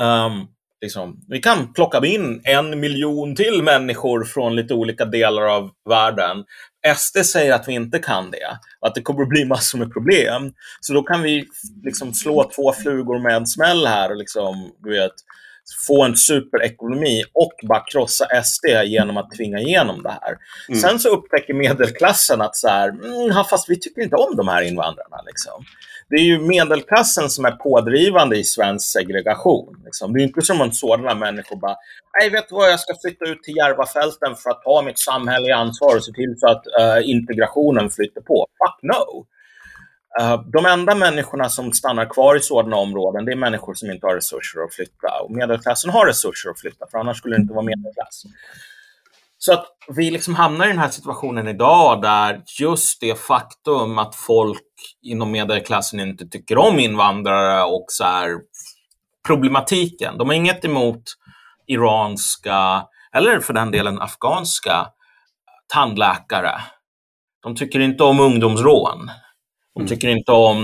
Speaker 2: um, Liksom, vi kan plocka in en miljon till människor från lite olika delar av världen. SD säger att vi inte kan det, att det kommer att bli massor med problem. Så då kan vi liksom slå två flugor med en smäll här och liksom, du vet, få en superekonomi och bara krossa SD genom att tvinga igenom det här. Mm. Sen så upptäcker medelklassen att så här, mm, fast vi tycker inte om de här invandrarna. Liksom. Det är ju medelklassen som är pådrivande i svensk segregation. Liksom. Det är inte som om sådana människor bara, nej vet du vad, jag ska flytta ut till Järvafälten för att ta mitt samhälleliga ansvar och se till så att uh, integrationen flyttar på. Fuck no! Uh, de enda människorna som stannar kvar i sådana områden, det är människor som inte har resurser att flytta. Och medelklassen har resurser att flytta, för annars skulle det inte vara medelklass. Så att vi liksom hamnar i den här situationen idag där just det faktum att folk inom medelklassen inte tycker om invandrare och så här problematiken. De har inget emot iranska, eller för den delen afghanska, tandläkare. De tycker inte om ungdomsrån. De mm. tycker inte om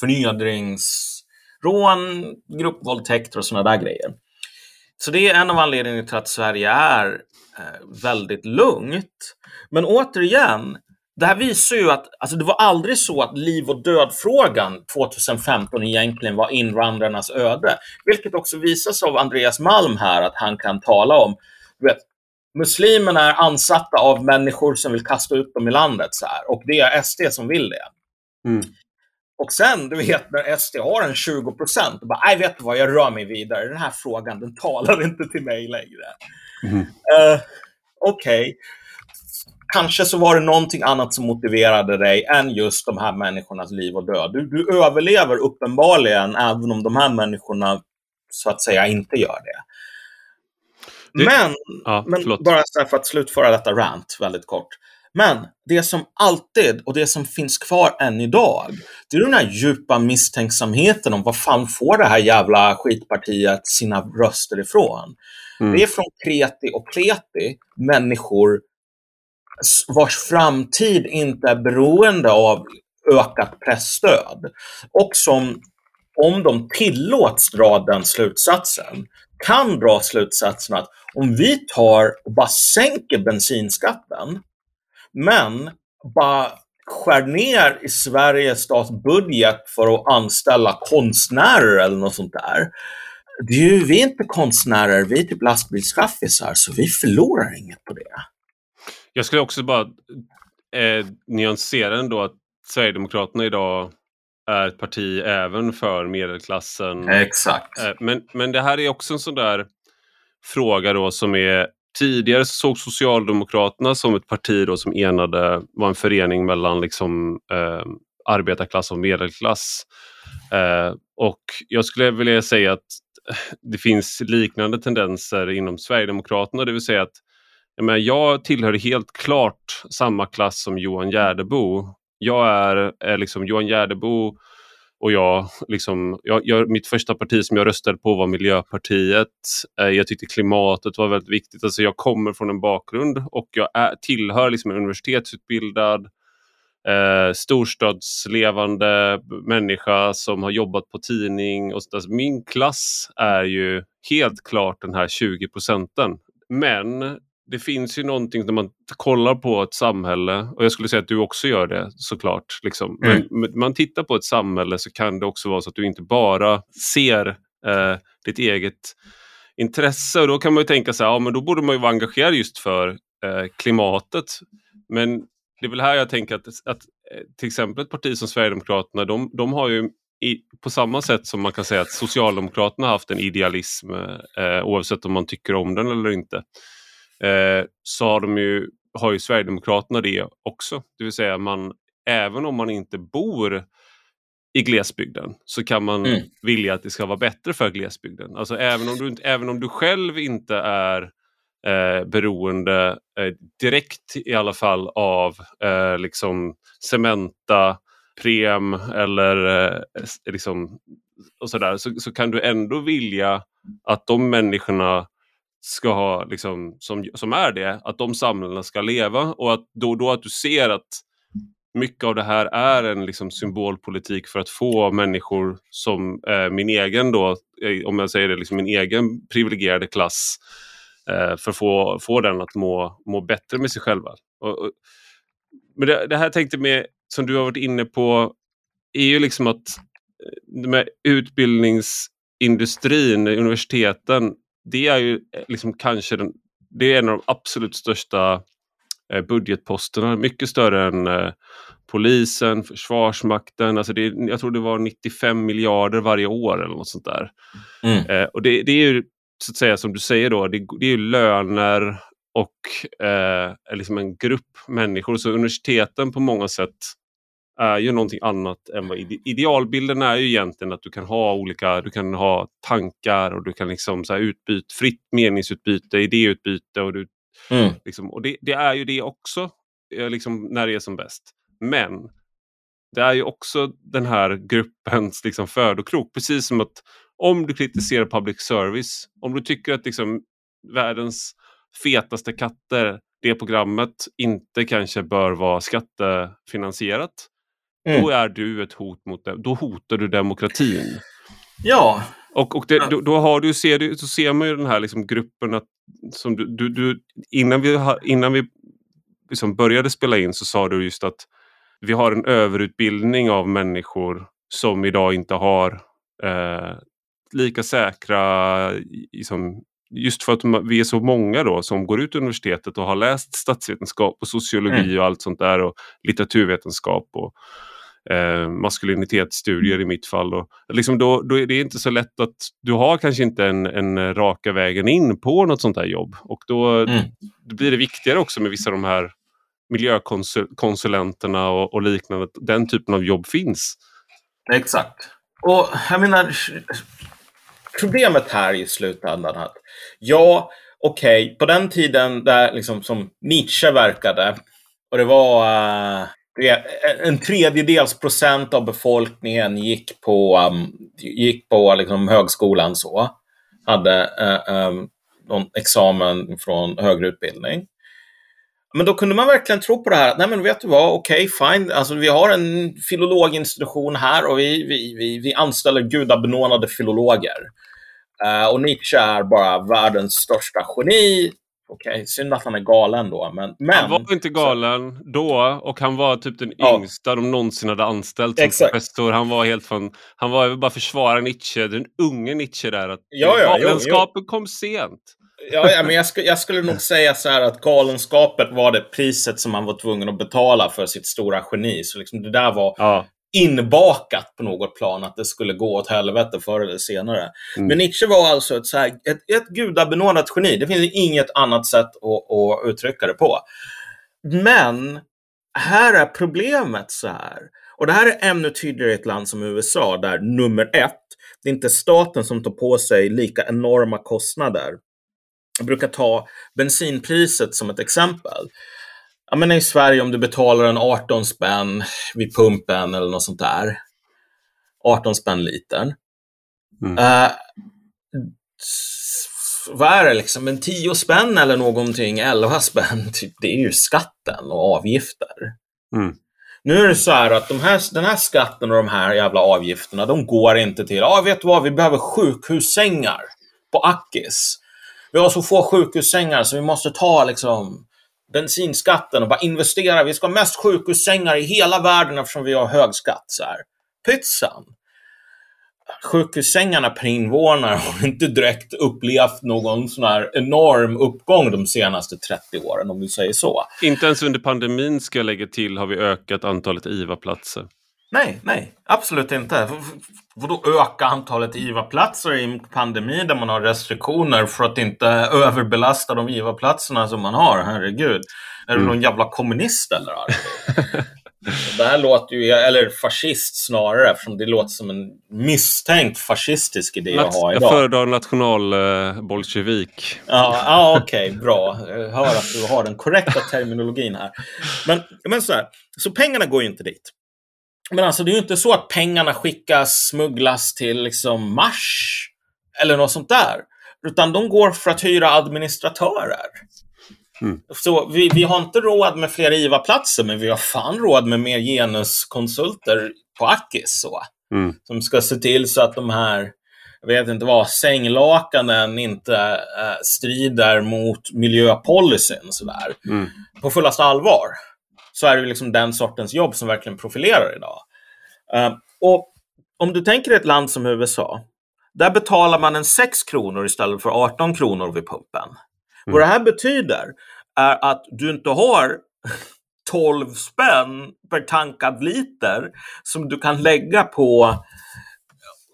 Speaker 2: förnedringsrån, gruppvåldtäkter och sådana där grejer. Så det är en av anledningarna till att Sverige är eh, väldigt lugnt. Men återigen, det här visar ju att alltså det var aldrig så att liv och död-frågan 2015 egentligen var invandrarnas öde. Vilket också visas av Andreas Malm här, att han kan tala om du vet, muslimerna är ansatta av människor som vill kasta ut dem i landet. Så här, och det är SD som vill det. Mm. Och sen, du vet, när SD har en 20 procent, bara, nej, vet du vad, jag rör mig vidare. Den här frågan, den talar inte till mig längre. Mm. Uh, Okej. Okay. Kanske så var det någonting annat som motiverade dig än just de här människornas liv och död. Du, du överlever uppenbarligen, även om de här människorna så att säga inte gör det. det... Men, ja, men bara för att slutföra detta rant väldigt kort. Men det som alltid, och det som finns kvar än idag, det är den här djupa misstänksamheten om vad fan får det här jävla skitpartiet sina röster ifrån? Mm. Det är från kreti och pleti människor vars framtid inte är beroende av ökat pressstöd och som, om de tillåts dra den slutsatsen, kan dra slutsatsen att om vi tar och bara sänker bensinskatten men bara skär ner i Sveriges statsbudget för att anställa konstnärer eller något sånt där. Ju, vi är inte konstnärer, vi är typ lastbilschaffisar, så vi förlorar inget på det.
Speaker 1: Jag skulle också bara eh, nyansera ändå att Sverigedemokraterna idag är ett parti även för medelklassen.
Speaker 2: Exakt.
Speaker 1: Eh, men, men det här är också en sån där fråga då som är tidigare såg Socialdemokraterna som ett parti då som enade, var en förening mellan liksom, eh, arbetarklass och medelklass. Eh, och jag skulle vilja säga att eh, det finns liknande tendenser inom Sverigedemokraterna, det vill säga att jag, menar, jag tillhör helt klart samma klass som Johan Gärdebo. Jag är, är liksom Johan Gärdebo och jag, liksom, jag, jag, mitt första parti som jag röstade på var Miljöpartiet. Eh, jag tyckte klimatet var väldigt viktigt. Alltså jag kommer från en bakgrund och jag är, tillhör liksom en universitetsutbildad eh, storstadslevande människa som har jobbat på tidning. Och så, alltså min klass är ju helt klart den här 20 procenten. Men det finns ju någonting när man kollar på ett samhälle och jag skulle säga att du också gör det såklart. Liksom. Men mm. när man tittar på ett samhälle så kan det också vara så att du inte bara ser eh, ditt eget intresse och då kan man ju tänka sig, ja men då borde man ju vara engagerad just för eh, klimatet. Men det är väl här jag tänker att, att eh, till exempel ett parti som Sverigedemokraterna, de, de har ju i, på samma sätt som man kan säga att Socialdemokraterna har haft en idealism eh, oavsett om man tycker om den eller inte eh, så har, de ju, har ju Sverigedemokraterna det också. Det vill säga man, även om man inte bor i glesbygden så kan man mm. vilja att det ska vara bättre för glesbygden. Alltså även om du, även om du själv inte är eh, beroende eh, direkt i alla fall av eh, liksom Cementa, Prem eller eh, liksom, och sådär så, så kan du ändå vilja att de människorna ska ha, liksom, som, som är det, att de samhällena ska leva och att då och då att du ser att mycket av det här är en liksom, symbolpolitik för att få människor som eh, min egen då, eh, om jag säger det, liksom min egen privilegierade klass eh, för att få, få den att må, må bättre med sig själva. Och, och, men det, det här tänkte med, som du har varit inne på, är ju liksom att eh, med utbildningsindustrin, universiteten, det är ju eh, liksom kanske den, det är en av de absolut största eh, budgetposterna. Mycket större än eh, polisen, Försvarsmakten. Alltså det, jag tror det var 95 miljarder varje år eller något sånt där. Mm. Eh, och det, det, är ju så att säga som du säger då, det, det är ju löner och eh, liksom en grupp människor. Så universiteten på många sätt är ju någonting annat än vad ide idealbilden är ju egentligen att du kan ha olika, du kan ha tankar och du kan liksom så utbyt, fritt meningsutbyte, idéutbyte och, du, mm. liksom, och det, det, är ju det också eh, liksom, när det är som bäst. Men det är ju också den här gruppens liksom, födokrok, precis som att om du kritiserar public service, om du tycker att liksom, världens fetaste katter det programmet inte kanske bör vara skattefinansierat Mm. Då är du ett hot mot det. Då hotar du demokratin.
Speaker 2: Ja.
Speaker 1: Och, och det, då, då, har du, ser du, så ser man ju den här liksom gruppen att, som du, du, du innan vi, innan vi liksom började spela in så sa du just att vi har en överutbildning av människor som idag inte har eh, lika säkra liksom, just för att vi är så många då som går ut universitetet och har läst statsvetenskap och sociologi mm. och allt sånt där och litteraturvetenskap och, eh, maskulinitetsstudier i mitt fall. Och, liksom då, då är det inte så lätt att du har kanske inte en, en raka vägen in på något sånt här jobb. Och då, mm. då blir det viktigare också med vissa av de här miljökonsulenterna och, och liknande. Den typen av jobb finns.
Speaker 2: Exakt. Och jag menar, problemet här i slutändan att ja, okej, okay, på den tiden där liksom som Nietzsche verkade och det var uh, Eh, en tredjedels procent av befolkningen gick på, um, gick på liksom högskolan så. Hade uh, um, någon examen från högre utbildning. Men då kunde man verkligen tro på det här. Nej men vet du vad, okej, okay, fine. Alltså, vi har en filologinstitution här och vi, vi, vi, vi anställer gudabenådade filologer. Uh, och Nietzsche är bara världens största geni okej, okay, synd att han är galen då. Men, men,
Speaker 1: han var inte galen då och han var typ den ja. yngsta de någonsin hade anställt som Exakt. professor. Han var helt från, han var bara försvara Nietzsche, den unge Nietzsche där. Att ja, ja, galenskapen jo, kom sent.
Speaker 2: Ja, ja men jag, sk jag, skulle nog säga så här att galenskapet var det priset som han var tvungen att betala för sitt stora geni. Så liksom det där var, ja. Inbakat på något plan att det skulle gå åt helvete förr eller senare.
Speaker 1: Mm.
Speaker 2: Men Nietzsche var alltså ett, så här, ett, ett gudabenådat geni. Det finns inget annat sätt att, att uttrycka det på. Men här är problemet så här. Och det här är ännu tydligare i ett land som USA där nummer ett, det är inte staten som tar på sig lika enorma kostnader. Jag brukar ta bensinpriset som ett exempel. Jag menar i Sverige om du betalar en 18 spänn vid pumpen eller något sånt där. 18 spänn litern.
Speaker 1: Mm.
Speaker 2: Uh, vad är det liksom, en 10 spänn eller någonting, 11 spänn, typ, det är ju skatten och avgifter.
Speaker 1: Mm.
Speaker 2: Nu är det så här att de här, den här skatten och de här jävla avgifterna, de går inte till, ja ah, vet du vad, vi behöver sjukhussängar på Ackis. Vi har så få sjukhussängar så vi måste ta liksom bensinskatten och bara investera. Vi ska ha mest sjukhussängar i hela världen eftersom vi har hög skatt. Så här. Pytsan! Sjukhussängarna per invånare har inte direkt upplevt någon sån här enorm uppgång de senaste 30 åren, om vi säger så.
Speaker 1: Inte ens under pandemin, ska jag lägga till, har vi ökat antalet IVA-platser.
Speaker 2: Nej, nej, absolut inte. Vadå öka antalet IVA-platser i en pandemi där man har restriktioner för att inte överbelasta de IVA-platserna som man har? Herregud. Är du mm. någon jävla kommunist eller? det här låter ju, eller fascist snarare, eftersom det låter som en misstänkt fascistisk idé
Speaker 1: Nat
Speaker 2: att ha idag.
Speaker 1: Jag föredrar nationalbolsjevik.
Speaker 2: ja, ja okej, okay, bra. Jag hör att du har den korrekta terminologin här. Men, men så här, så pengarna går ju inte dit. Men alltså det är ju inte så att pengarna skickas, smugglas till liksom Mars eller något sånt där. Utan de går för att hyra administratörer. Mm. Så vi, vi har inte råd med fler IVA-platser, men vi har fan råd med mer genuskonsulter på Akis. Så, mm. Som ska se till så att de här, jag vet inte vad, sänglakanen inte äh, strider mot miljöpolicyn sådär. Mm. På fullaste allvar så är det liksom den sortens jobb som verkligen profilerar idag. Uh, och om du tänker ett land som USA, där betalar man en 6 kronor istället för 18 kronor vid pumpen. Mm. Vad det här betyder är att du inte har 12 spänn per tankad liter som du kan lägga på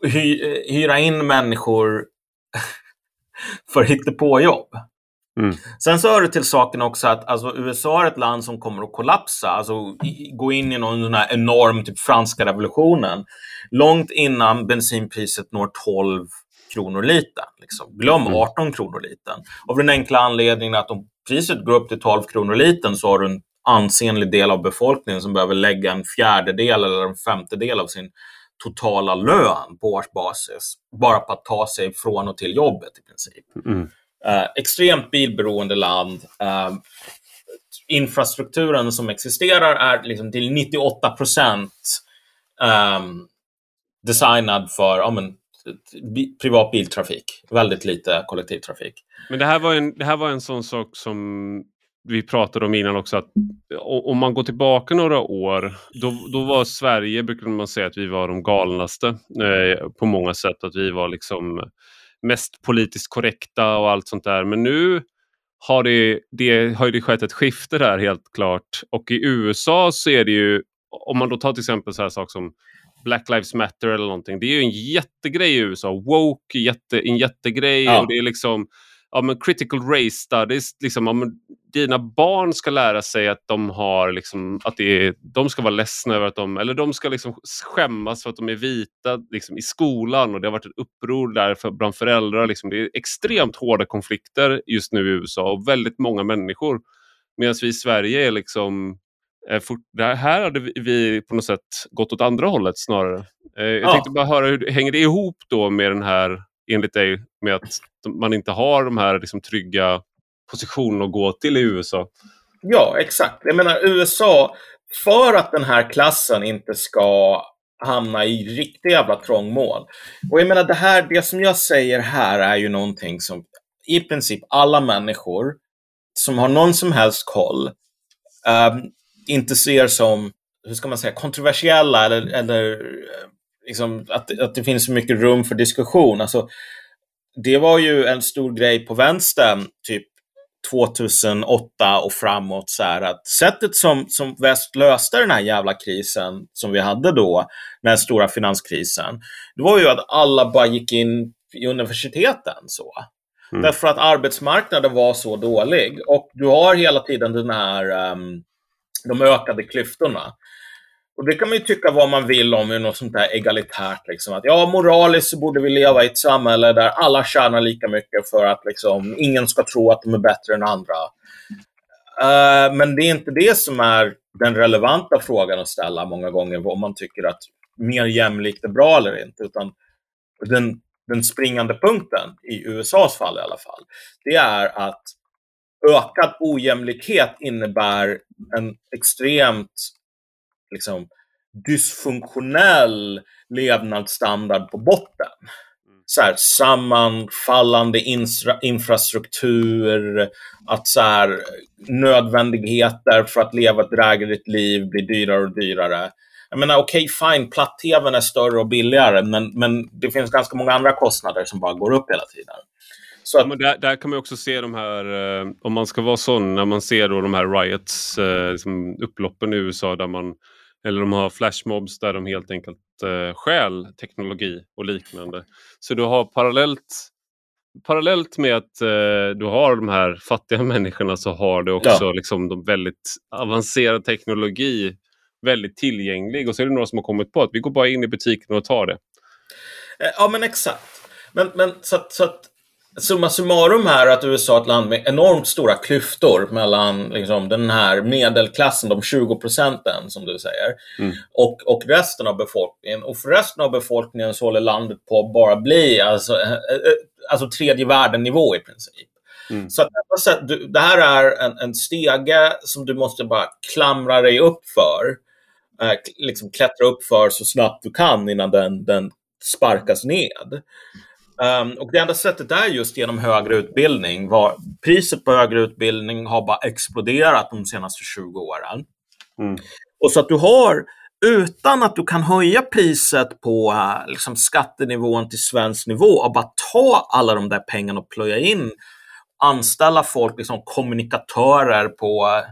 Speaker 2: hy hyra in människor för hittepåjobb. Mm. Sen så hör det till saken också att alltså, USA är ett land som kommer att kollapsa, alltså gå in i någon sån här enorm, typ franska revolutionen, långt innan bensinpriset når 12 kronor litern. Liksom. Glöm 18 mm. kronor litern. Av den enkla anledningen att om priset går upp till 12 kronor litern så har du en ansenlig del av befolkningen som behöver lägga en fjärdedel eller en femtedel av sin totala lön på årsbasis bara på att ta sig från och till jobbet i princip. Mm. Eh, extremt bilberoende land. Eh, infrastrukturen som existerar är liksom till 98 procent ehm, designad för ja, men, privat biltrafik. Väldigt lite kollektivtrafik.
Speaker 1: Men det här var en, det här var en sån sak som vi pratade om innan också att om man går tillbaka några år då, då var Sverige, brukade man säga att vi var de galnaste eh, på många sätt. Att vi var liksom mest politiskt korrekta och allt sånt där. Men nu har det, det, har det skett ett skifte där helt klart. Och i USA så är det ju, om man då tar till exempel så här saker som Black Lives Matter eller någonting. Det är ju en jättegrej i USA. Woke, jätte, en jättegrej. Ja. Och det är liksom ja, men critical race studies. Liksom, ja, men dina barn ska lära sig att de har liksom, att det är, de ska vara ledsna över att de, eller de ska liksom skämmas för att de är vita liksom, i skolan och det har varit ett uppror där för, bland föräldrar. Liksom. Det är extremt hårda konflikter just nu i USA och väldigt många människor. Medan vi i Sverige är liksom här hade vi på något sätt gått åt andra hållet snarare. Eh, jag ja. tänkte bara höra, hur hänger det ihop då med den här, enligt dig, med att man inte har de här liksom, trygga positionerna att gå till i USA?
Speaker 2: Ja, exakt. Jag menar USA, för att den här klassen inte ska hamna i riktigt jävla trångmål. Och jag menar, det, här, det som jag säger här är ju någonting som i princip alla människor som har någon som helst koll um, inte ser som, hur ska man säga, kontroversiella eller, eller liksom att, att det finns så mycket rum för diskussion. Alltså, det var ju en stor grej på vänstern typ 2008 och framåt så här att sättet som, som väst löste den här jävla krisen som vi hade då, den stora finanskrisen, det var ju att alla bara gick in i universiteten så. Mm. Därför att arbetsmarknaden var så dålig och du har hela tiden den här, um, de ökade klyftorna. Och det kan man ju tycka vad man vill om något sånt där egalitärt. Liksom. Att, ja, moraliskt så borde vi leva i ett samhälle där alla tjänar lika mycket för att liksom, ingen ska tro att de är bättre än andra. Uh, men det är inte det som är den relevanta frågan att ställa många gånger, om man tycker att mer jämlikt är bra eller inte. Utan den, den springande punkten, i USAs fall i alla fall, det är att ökad ojämlikhet innebär en extremt liksom, dysfunktionell levnadsstandard på botten. Mm. Så här, sammanfallande infra infrastruktur, att så här, nödvändigheter för att leva ett drägligt liv blir dyrare och dyrare. Jag menar, okej, okay, fine, platt-tvn är större och billigare, men, men det finns ganska många andra kostnader som bara går upp hela tiden.
Speaker 1: Så att... där, där, kan man också se de här, eh, om man ska vara sån, när man ser då de här riots, eh, liksom upploppen i USA där man eller de har flashmobs där de helt enkelt eh, stjäl teknologi och liknande. Så du har parallellt Parallellt med att eh, du har de här fattiga människorna så har du också ja. liksom, de väldigt avancerad teknologi väldigt tillgänglig och så är det några som har kommit på att vi går bara in i butiken och tar det.
Speaker 2: Eh, ja men exakt. Men, men så, att, så att summa summarum här att USA är ett land med enormt stora klyftor mellan liksom, den här medelklassen, de 20 procenten som du säger, mm. och, och resten av befolkningen. Och för resten av befolkningen så håller landet på att bara bli alltså, eh, eh, alltså tredje världen-nivå i princip. Mm. Så att, det här är en, en stege som du måste bara klamra dig upp för. Eh, liksom klättra upp för så snabbt du kan innan den, den sparkas ned. Um, och det enda sättet är just genom högre utbildning. Var, priset på högre utbildning har bara exploderat de senaste 20 åren. Mm. Och så att du har, utan att du kan höja priset på uh, liksom, skattenivån till svensk nivå och bara ta alla de där pengarna och plöja in, anställa folk, liksom, kommunikatörer på,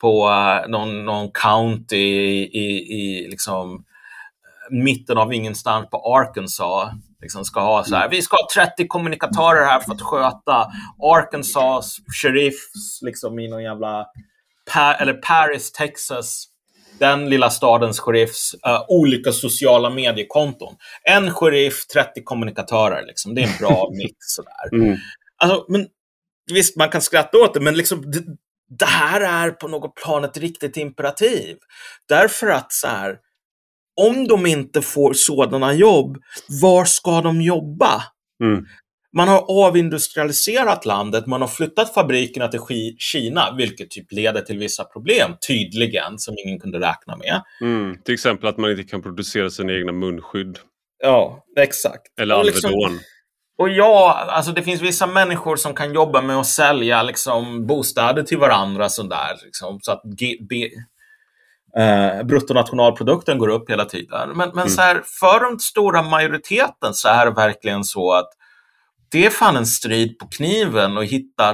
Speaker 2: på uh, någon, någon county i, i, i liksom, mitten av ingenstans på Arkansas liksom ska ha så här, vi ska ha 30 kommunikatörer här för att sköta Arkansas sheriffs, liksom i någon jävla, pa eller Paris, Texas, den lilla stadens sheriffs uh, olika sociala mediekonton. En sheriff, 30 kommunikatörer, liksom. det är en bra mix. Sådär. Mm. Alltså, men, visst, man kan skratta åt det, men liksom, det, det här är på något plan ett riktigt imperativ. Därför att så här, om de inte får sådana jobb, var ska de jobba? Mm. Man har avindustrialiserat landet, man har flyttat fabrikerna till Kina, vilket typ leder till vissa problem, tydligen, som ingen kunde räkna med.
Speaker 1: Mm. Till exempel att man inte kan producera sina egna munskydd.
Speaker 2: Ja, exakt.
Speaker 1: Eller Alvedon. Liksom,
Speaker 2: och ja, alltså det finns vissa människor som kan jobba med att sälja liksom, bostäder till varandra sådär. Liksom, så att Eh, bruttonationalprodukten går upp hela tiden. Men, men mm. så här, för den stora majoriteten så är det verkligen så att det är fan en strid på kniven att hitta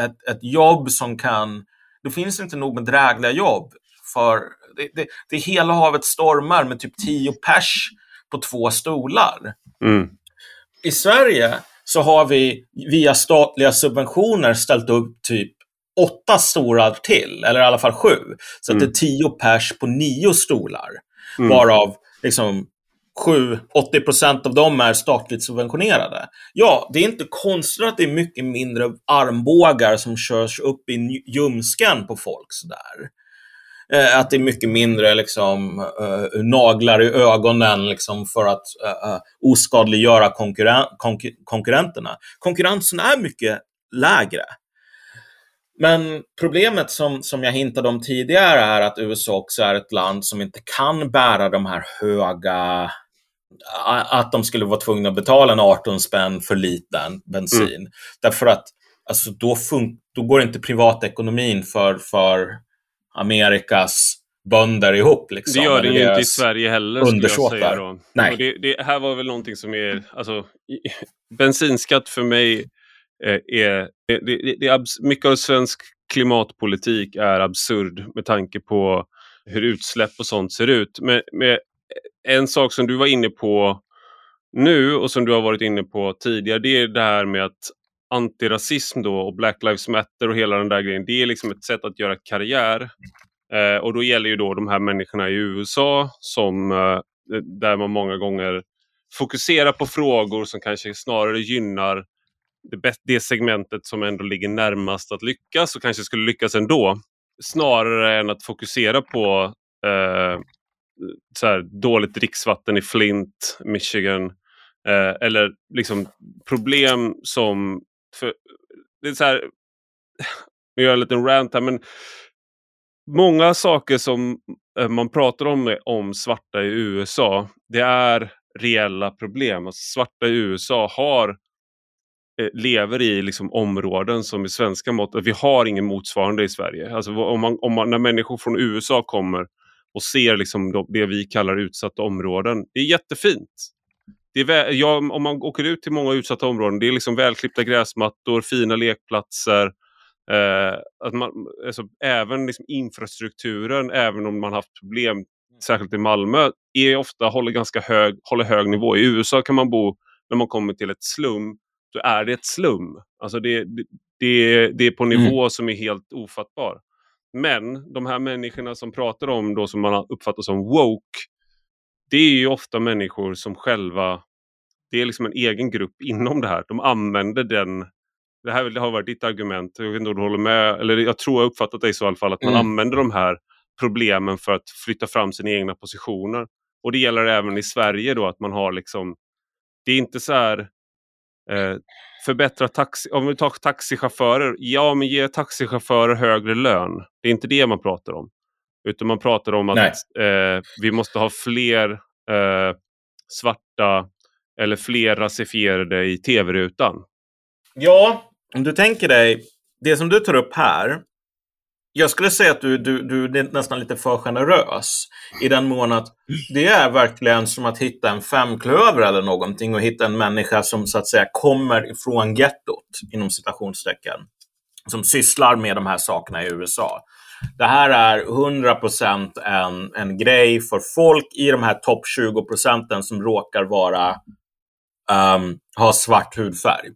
Speaker 2: ett, ett jobb som kan... Det finns inte nog med drägliga jobb. För det, det, det hela havet stormar med typ tio pers på två stolar. Mm. I Sverige så har vi via statliga subventioner ställt upp typ åtta stolar till, eller i alla fall sju. Så mm. att det är mm. tio pers på nio stolar. Mm. Varav liksom, 7-80 procent av dem är statligt subventionerade. Ja, det är inte konstigt att det är mycket mindre armbågar som körs upp i ljumsken på folk sådär. Eh, att det är mycket mindre liksom, eh, naglar i ögonen liksom, för att eh, oskadliggöra konkurren konkur konkurrenterna. Konkurrensen är mycket lägre. Men problemet som, som jag hintade om tidigare är att USA också är ett land som inte kan bära de här höga att de skulle vara tvungna att betala en 18 spänn för liten bensin. Mm. Därför att alltså, då, då går inte privatekonomin för, för Amerikas bönder ihop. Liksom,
Speaker 1: det gör det ju inte i Sverige heller. Undersåtar. Nej. Det, det, här var väl någonting som är, alltså, bensinskatt för mig Eh, är, det, det, det är mycket av svensk klimatpolitik är absurd med tanke på hur utsläpp och sånt ser ut. Men, med en sak som du var inne på nu och som du har varit inne på tidigare, det är det här med att antirasism då och Black Lives Matter och hela den där grejen, det är liksom ett sätt att göra karriär. Eh, och då gäller ju då de här människorna i USA som eh, där man många gånger fokuserar på frågor som kanske snarare gynnar det, det segmentet som ändå ligger närmast att lyckas och kanske skulle lyckas ändå. Snarare än att fokusera på eh, så här, dåligt dricksvatten i Flint, Michigan. Eh, eller liksom problem som... För, det är så här, jag gör en liten rant här, men många saker som eh, man pratar om om svarta i USA, det är reella problem. Alltså, svarta i USA har eh, Eh, lever i liksom områden som i svenska mått, vi har ingen motsvarande i Sverige. Alltså om man, om man, när människor från USA kommer och ser liksom det vi kallar utsatta områden. Det är jättefint. Det är ja, om man åker ut till många utsatta områden, det är liksom välklippta gräsmattor, fina lekplatser. Eh, att man, alltså, även liksom infrastrukturen, även om man haft problem, särskilt i Malmö, är ofta håller ganska hög, håller hög nivå. I USA kan man bo, när man kommer till ett slum, då är det ett slum. Alltså det, det, det, det är på nivå mm. som är helt ofattbar. Men de här människorna som pratar om då som man uppfattar som woke, det är ju ofta människor som själva, det är liksom en egen grupp inom det här. De använder den, det här har varit ditt argument, jag vet inte om du håller med, eller jag tror jag uppfattat det i så fall, att man mm. använder de här problemen för att flytta fram sina egna positioner. Och det gäller även i Sverige då att man har liksom, det är inte så här, eh, förbättra taxi, om vi tar taxichaufförer, ja men ge taxichaufförer högre lön. Det är inte det man pratar om. Utan man pratar om att eh, vi måste ha fler eh, svarta eller fler rasifierade i tv-rutan.
Speaker 2: Ja, om du tänker dig, det som du tar upp här jag skulle säga att du, du, du är nästan lite för generös i den mån att det är verkligen som att hitta en femklöver eller någonting och hitta en människa som så att säga kommer ifrån gettot, inom citationstecken, som sysslar med de här sakerna i USA. Det här är 100% en, en grej för folk i de här topp 20 procenten som råkar vara um, ha svart hudfärg.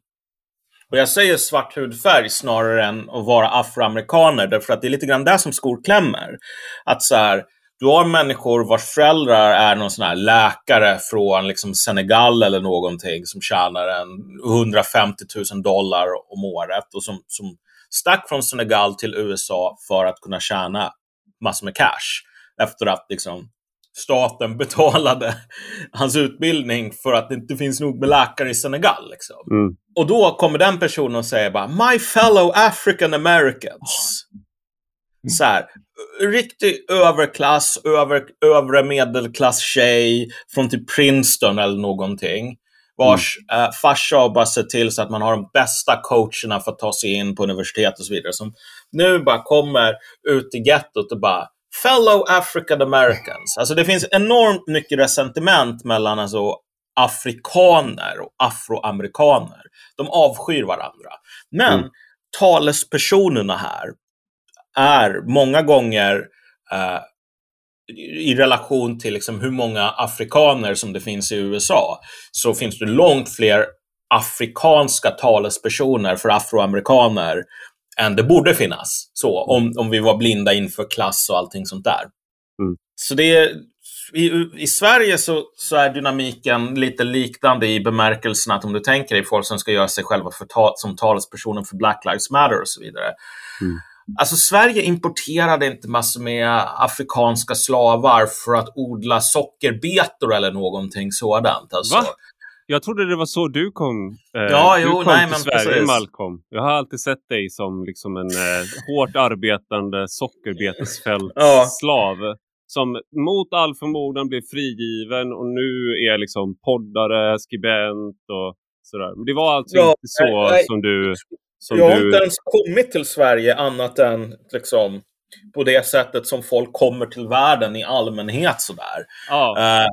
Speaker 2: Och jag säger svart hudfärg snarare än att vara afroamerikaner, därför att det är lite grann där som skor klämmer. Att så här, du har människor vars föräldrar är någon sån här läkare från liksom Senegal eller någonting som tjänar en 150 000 dollar om året och som, som stack från Senegal till USA för att kunna tjäna massor med cash efter att liksom staten betalade hans utbildning för att det inte finns nog med läkare i Senegal. Liksom. Mm. Och då kommer den personen och säger bara My fellow African Americans. Mm. Så här, riktig överklass, över, övre medelklass tjej från typ Princeton eller någonting. Vars mm. eh, farsa har bara sett till så att man har de bästa coacherna för att ta sig in på universitet och så vidare. Som nu bara kommer ut i gettot och bara fellow African Americans. Alltså det finns enormt mycket resentiment mellan alltså afrikaner och afroamerikaner. De avskyr varandra. Men mm. talespersonerna här är många gånger eh, i relation till liksom hur många afrikaner som det finns i USA, så finns det långt fler afrikanska talespersoner för afroamerikaner än det borde finnas. Så, om, om vi var blinda inför klass och allting sånt där. Mm. Så det är, i, I Sverige så, så är dynamiken lite liknande i bemärkelsen att om du tänker dig folk som ska göra sig själva för ta, som talespersoner för Black Lives Matter och så vidare. Mm. Alltså Sverige importerade inte massor med afrikanska slavar för att odla sockerbetor eller någonting sådant. Alltså.
Speaker 1: Va? Jag trodde det var så du kom,
Speaker 2: eh, ja,
Speaker 1: du
Speaker 2: jo,
Speaker 1: kom
Speaker 2: nej,
Speaker 1: till Sverige, precis. Malcolm. Jag har alltid sett dig som liksom en eh, hårt arbetande sockerbetesfältsslav. ja. Som mot all förmodan blev frigiven och nu är liksom poddare, skribent och sådär. Men det var alltså ja, inte så nej, som du... Som
Speaker 2: jag
Speaker 1: har
Speaker 2: du... inte ens kommit till Sverige annat än liksom på det sättet som folk kommer till världen i allmänhet sådär. Ja. Uh,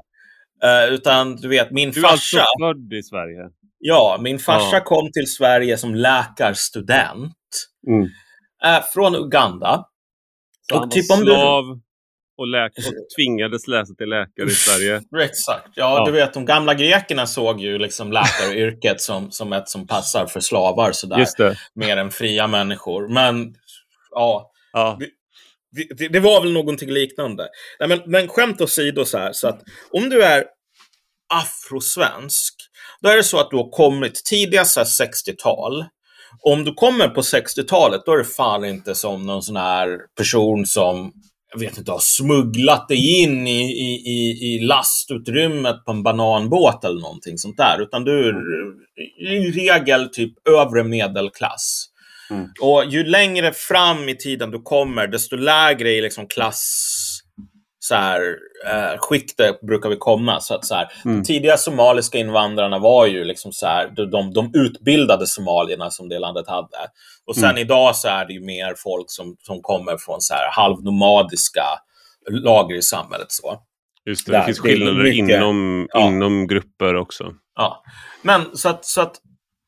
Speaker 2: Uh, utan du vet, min
Speaker 1: du
Speaker 2: farsa...
Speaker 1: Du är alltså född i Sverige?
Speaker 2: Ja, min farsa ja. kom till Sverige som läkarstudent. Mm. Uh, från Uganda.
Speaker 1: Så och han typ var slav. Och, läk och tvingades läsa till läkare i Sverige?
Speaker 2: Exakt. Ja, ja, du vet, de gamla grekerna såg ju liksom läkaryrket som, som ett som passar för slavar sådär.
Speaker 1: Just det.
Speaker 2: Mer än fria människor. Men, ja. ja. Det, det, det, var väl någonting liknande. Nej, men, men skämt åsido så här, så att om du är afrosvensk, då är det så att du har kommit tidigast 60-tal. Om du kommer på 60-talet, då är det fan inte som någon sån här person som jag vet inte, har smugglat dig in i, i, i, lastutrymmet på en bananbåt eller någonting sånt där. Utan du är i regel typ övre medelklass. Mm. Och ju längre fram i tiden du kommer, desto lägre i liksom klass så här, eh, skiktet brukar vi komma. Så att, så här, mm. De tidiga somaliska invandrarna var ju liksom så här, de, de utbildade somalierna som det landet hade. Och sen mm. idag så är det ju mer folk som, som kommer från så här halvnomadiska lager i samhället. Så.
Speaker 1: Just det, Där, det finns skillnader mycket, inom, ja. inom grupper också.
Speaker 2: Ja, men så att, så att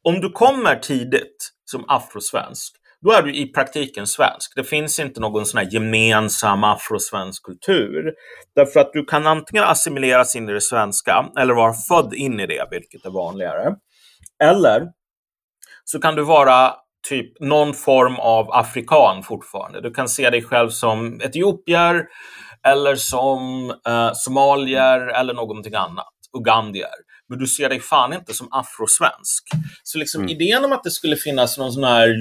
Speaker 2: om du kommer tidigt som afrosvensk, då är du i praktiken svensk. Det finns inte någon sån här gemensam afrosvensk kultur. Därför att du kan antingen assimileras in i det svenska eller vara född in i det, vilket är vanligare. Eller så kan du vara typ någon form av afrikan fortfarande. Du kan se dig själv som etiopier eller som eh, somalier eller någonting annat. Ugandier men du ser dig fan inte som afrosvensk. Så liksom mm. idén om att det skulle finnas någon sån här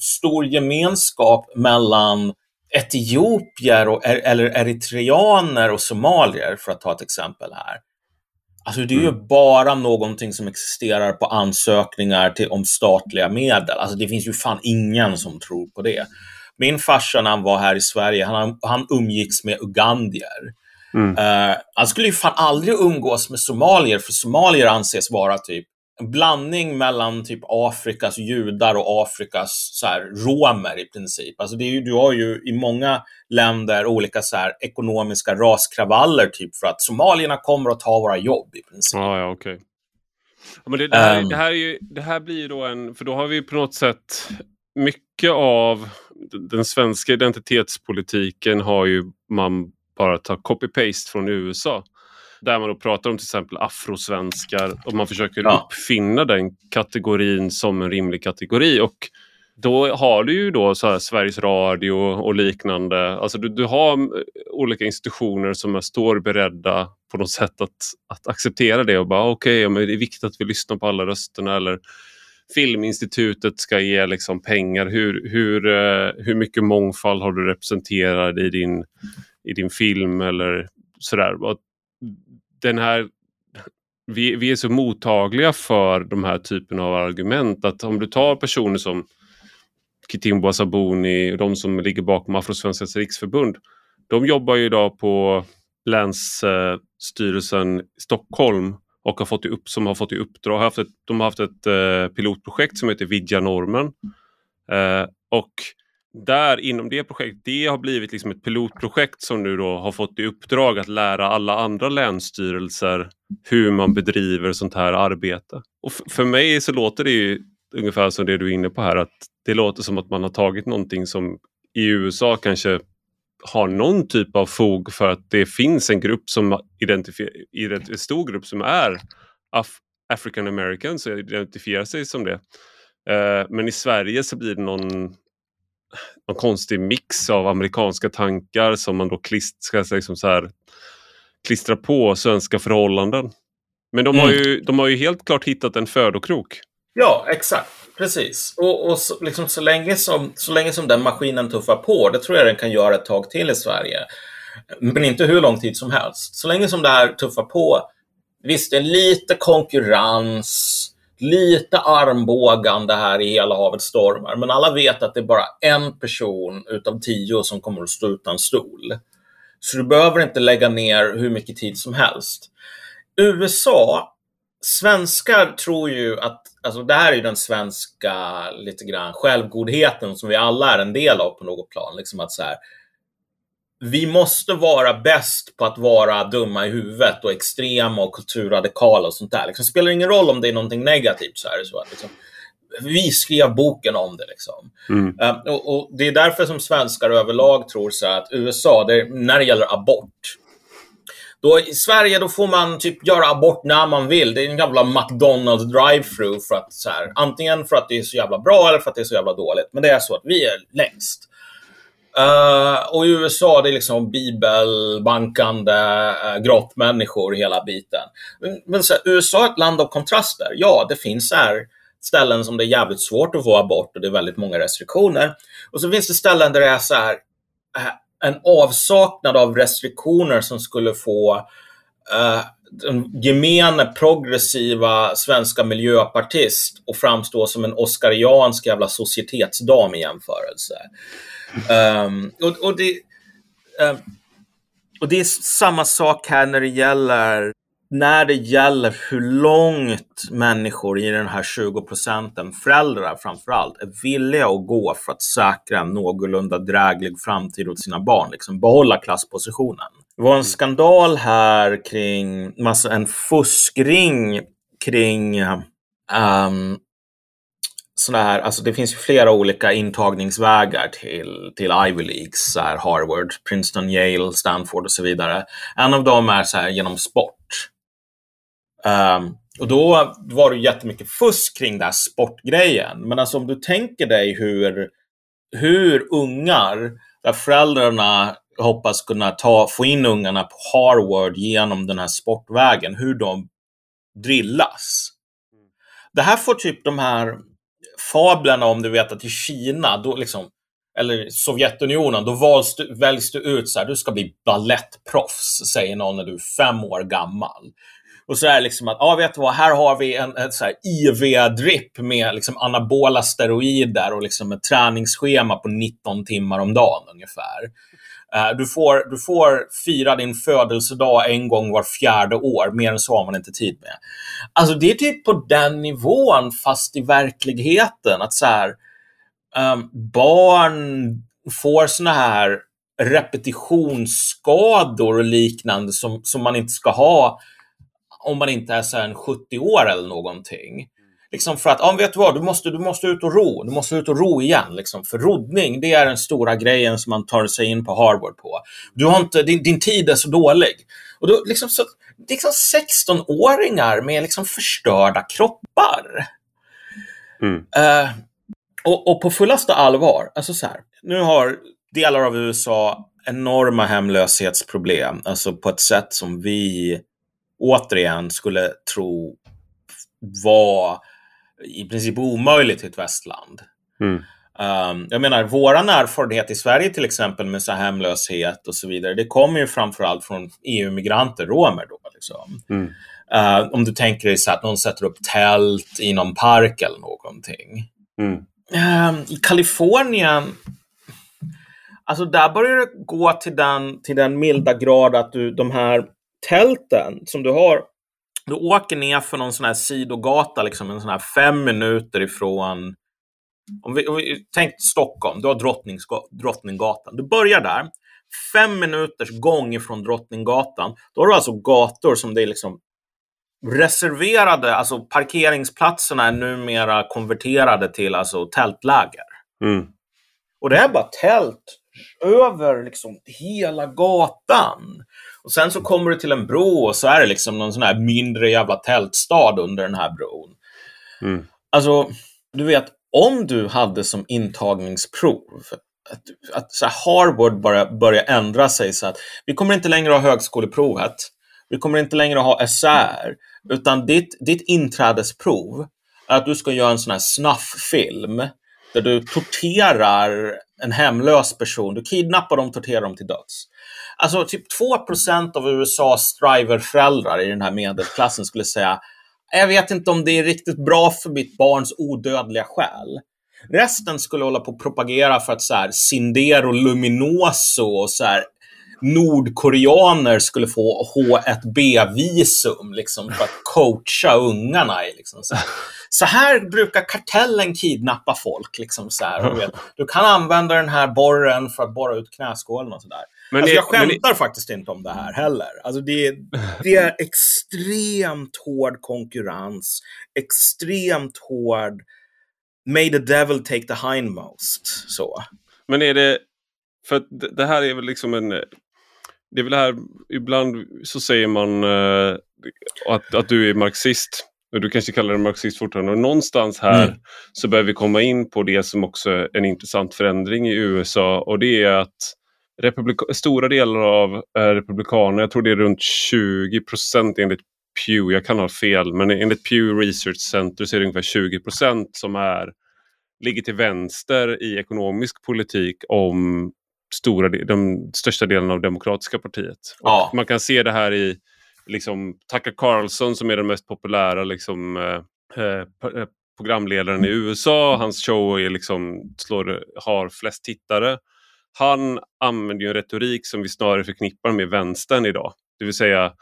Speaker 2: stor gemenskap mellan etiopier och, eller eritreaner och somalier, för att ta ett exempel här. Alltså det är ju mm. bara någonting som existerar på ansökningar till, om statliga medel. Alltså det finns ju fan ingen som tror på det. Min farsa när han var här i Sverige, han, han umgicks med ugandier. Mm. Uh, han skulle ju fan aldrig umgås med somalier, för somalier anses vara typ en blandning mellan typ Afrikas judar och Afrikas så här, romer i princip. Alltså det är ju, du har ju i många länder olika så här, ekonomiska raskravaller typ för att somalierna kommer att ta våra jobb i princip.
Speaker 1: Ah, ja, okay. Men det, det, här, um, det, här ju, det här blir ju då en, för då har vi på något sätt mycket av den svenska identitetspolitiken har ju man bara ta copy-paste från USA. Där man då pratar om till exempel afrosvenskar och man försöker ja. uppfinna den kategorin som en rimlig kategori. Och då har du ju då så Sveriges Radio och liknande. Alltså du, du har olika institutioner som står beredda på något sätt att, att acceptera det och bara okej, okay, det är viktigt att vi lyssnar på alla rösterna. Eller Filminstitutet ska ge liksom pengar. Hur, hur, eh, hur mycket mångfald har du representerad i din i din film eller sådär. Den här, vi, vi är så mottagliga för de här typen av argument att om du tar personer som Kitimbo Sabuni och de som ligger bakom Afrosvenskans riksförbund. De jobbar ju idag på Länsstyrelsen i Stockholm och har fått i upp, som har fått i uppdrag. Haft ett, de har haft ett eh, pilotprojekt som heter Vidja-normen. Eh, och där inom det projektet, det har blivit liksom ett pilotprojekt som nu då har fått i uppdrag att lära alla andra länsstyrelser hur man bedriver sånt här arbete. Och för mig så låter det ju ungefär som det du är inne på här, att det låter som att man har tagit någonting som i USA kanske har någon typ av fog för att det finns en grupp som identifierar, en stor grupp som är Af African Americans och identifierar sig som det. Eh, men i Sverige så blir det någon någon konstig mix av amerikanska tankar som man då klist, ska liksom så här, klistra på svenska förhållanden. Men de, mm. har ju, de har ju helt klart hittat en födokrok.
Speaker 2: Ja, exakt. Precis. Och, och så, liksom, så, länge som, så länge som den maskinen tuffar på, det tror jag den kan göra ett tag till i Sverige. Men inte hur lång tid som helst. Så länge som det här tuffar på, visst, det är lite konkurrens, lite armbågande här i hela havet stormar, men alla vet att det är bara en person utav tio som kommer att stå utan stol. Så du behöver inte lägga ner hur mycket tid som helst. USA, svenskar tror ju att, alltså det här är ju den svenska lite grann självgodheten som vi alla är en del av på något plan. Liksom att så här, vi måste vara bäst på att vara dumma i huvudet och extrema och kulturradikala och sånt där. Liksom, spelar ingen roll om det är någonting negativt så är det så att liksom, vi skrev boken om det. Liksom. Mm. Uh, och, och, Det är därför som svenskar överlag tror så att USA, det, när det gäller abort, då, I Sverige då får man typ göra abort när man vill. Det är en jävla McDonalds drive-through för att så här, antingen för att det är så jävla bra eller för att det är så jävla dåligt. Men det är så att vi är längst. Uh, och i USA det är liksom bibelbankande uh, grottmänniskor hela biten. Men, men så här, USA är ett land av kontraster. Ja, det finns här ställen som det är jävligt svårt att få abort och det är väldigt många restriktioner. Och så finns det ställen där det är så här, uh, en avsaknad av restriktioner som skulle få uh, den gemene progressiva svenska miljöpartist och framstå som en oskariansk jävla societetsdam i jämförelse. Um, och, och, det, um, och det är samma sak här när det gäller när det gäller hur långt människor i den här 20 procenten, föräldrar framför allt, är villiga att gå för att säkra en någorlunda dräglig framtid åt sina barn, liksom behålla klasspositionen. Det var en skandal här kring massa, en fuskring kring ehm, um, sådana här, alltså det finns ju flera olika intagningsvägar till, till Ivy Leagues, så här Harvard, Princeton, Yale, Stanford och så vidare. En av dem är så här genom sport. Um, och då var det jättemycket fusk kring den här sportgrejen. Men alltså om du tänker dig hur, hur ungar, där föräldrarna hoppas kunna ta, få in ungarna på Harvard genom den här sportvägen, hur de drillas. Det här får typ de här fablerna om du vet att i Kina, då liksom, eller Sovjetunionen, då väljs du, väljs du ut så här, du ska bli ballettproffs, säger någon när du är fem år gammal. Och så är det liksom att, ja vet du vad, här har vi en, en IV-drip med liksom anabola steroider och liksom ett träningsschema på 19 timmar om dagen ungefär. Eh, du, får, du får fira din födelsedag en gång var fjärde år, mer än så har man inte tid med. Alltså det är typ på den nivån, fast i verkligheten, att så här, um, barn får såna här repetitionsskador och liknande som, som man inte ska ha om man inte är så en 70 år eller någonting. Liksom för att, ja, vet du vad, du måste, du måste ut och ro. Du måste ut och ro igen. Liksom. För roddning, det är den stora grejen som man tar sig in på Harvard på. Du har inte, din, din tid är så dålig. Och då, liksom, så, liksom 16-åringar med liksom förstörda kroppar. Mm. Uh, och, och, på fullaste allvar, alltså så här, nu har delar av USA enorma hemlöshetsproblem, alltså på ett sätt som vi återigen skulle tro var i princip omöjligt i ett västland. Mm. Um, jag menar, våran erfarenhet i Sverige till exempel med så hemlöshet och så vidare, det kommer ju framförallt från EU-migranter, romer då. Liksom. Mm. Uh, om du tänker dig så att någon sätter upp tält i någon park eller någonting. Mm. Uh, I Kalifornien, alltså där börjar det gå till den, till den milda grad att du, de här tälten som du har, du åker ner för någon sån här sidogata, liksom en sån här fem minuter ifrån om vi, om vi tänk Stockholm, du har Drottninggatan. Du börjar där, fem minuters gång ifrån Drottninggatan. Då har du alltså gator som det är liksom reserverade, alltså parkeringsplatserna är numera konverterade till alltså tältläger. Mm. Och det är bara tält över liksom hela gatan. Och sen så kommer du till en bro och så är det liksom någon sån här mindre jävla tältstad under den här bron. Mm. Alltså, du vet, om du hade som intagningsprov att, att så Harvard bara börjar ändra sig så att vi kommer inte längre ha högskoleprovet. Vi kommer inte längre ha SR, utan ditt, ditt inträdesprov är att du ska göra en sån här snufffilm där du torterar en hemlös person. Du kidnappar dem, torterar dem till döds. Alltså typ 2% av USAs driverföräldrar i den här medelklassen skulle säga jag vet inte om det är riktigt bra för mitt barns odödliga själ. Resten skulle hålla på att propagera för att så här, Sindero Luminoso och så här, nordkoreaner skulle få H1B-visum liksom, för att coacha ungarna. Liksom, så, här. så här brukar kartellen kidnappa folk. Liksom, så här, du, vet, du kan använda den här borren för att borra ut knäskålen och sådär. Men alltså, jag skämtar men... faktiskt inte om det här heller. Alltså det, det är extremt hård konkurrens, extremt hård May the devil take the hindmost. Så.
Speaker 1: Men är det, för det här är väl liksom en, det är väl här, ibland så säger man uh, att, att du är marxist. Du kanske kallar dig marxist fortfarande. Och någonstans här mm. så börjar vi komma in på det som också är en intressant förändring i USA och det är att stora delar av eh, republikanerna, jag tror det är runt 20 procent enligt Pew, jag kan ha fel, men enligt Pew Research Center så är det ungefär 20 procent som är, ligger till vänster i ekonomisk politik om stora, de största delen av Demokratiska partiet. Ja. man kan se det här i liksom, Tucker Carlson som är den mest populära liksom, eh, eh, eh programledaren i USA. Hans show är liksom, slår, har flest tittare. Han använder en retorik som vi snarare förknippar med vänstern idag. Det vill säga,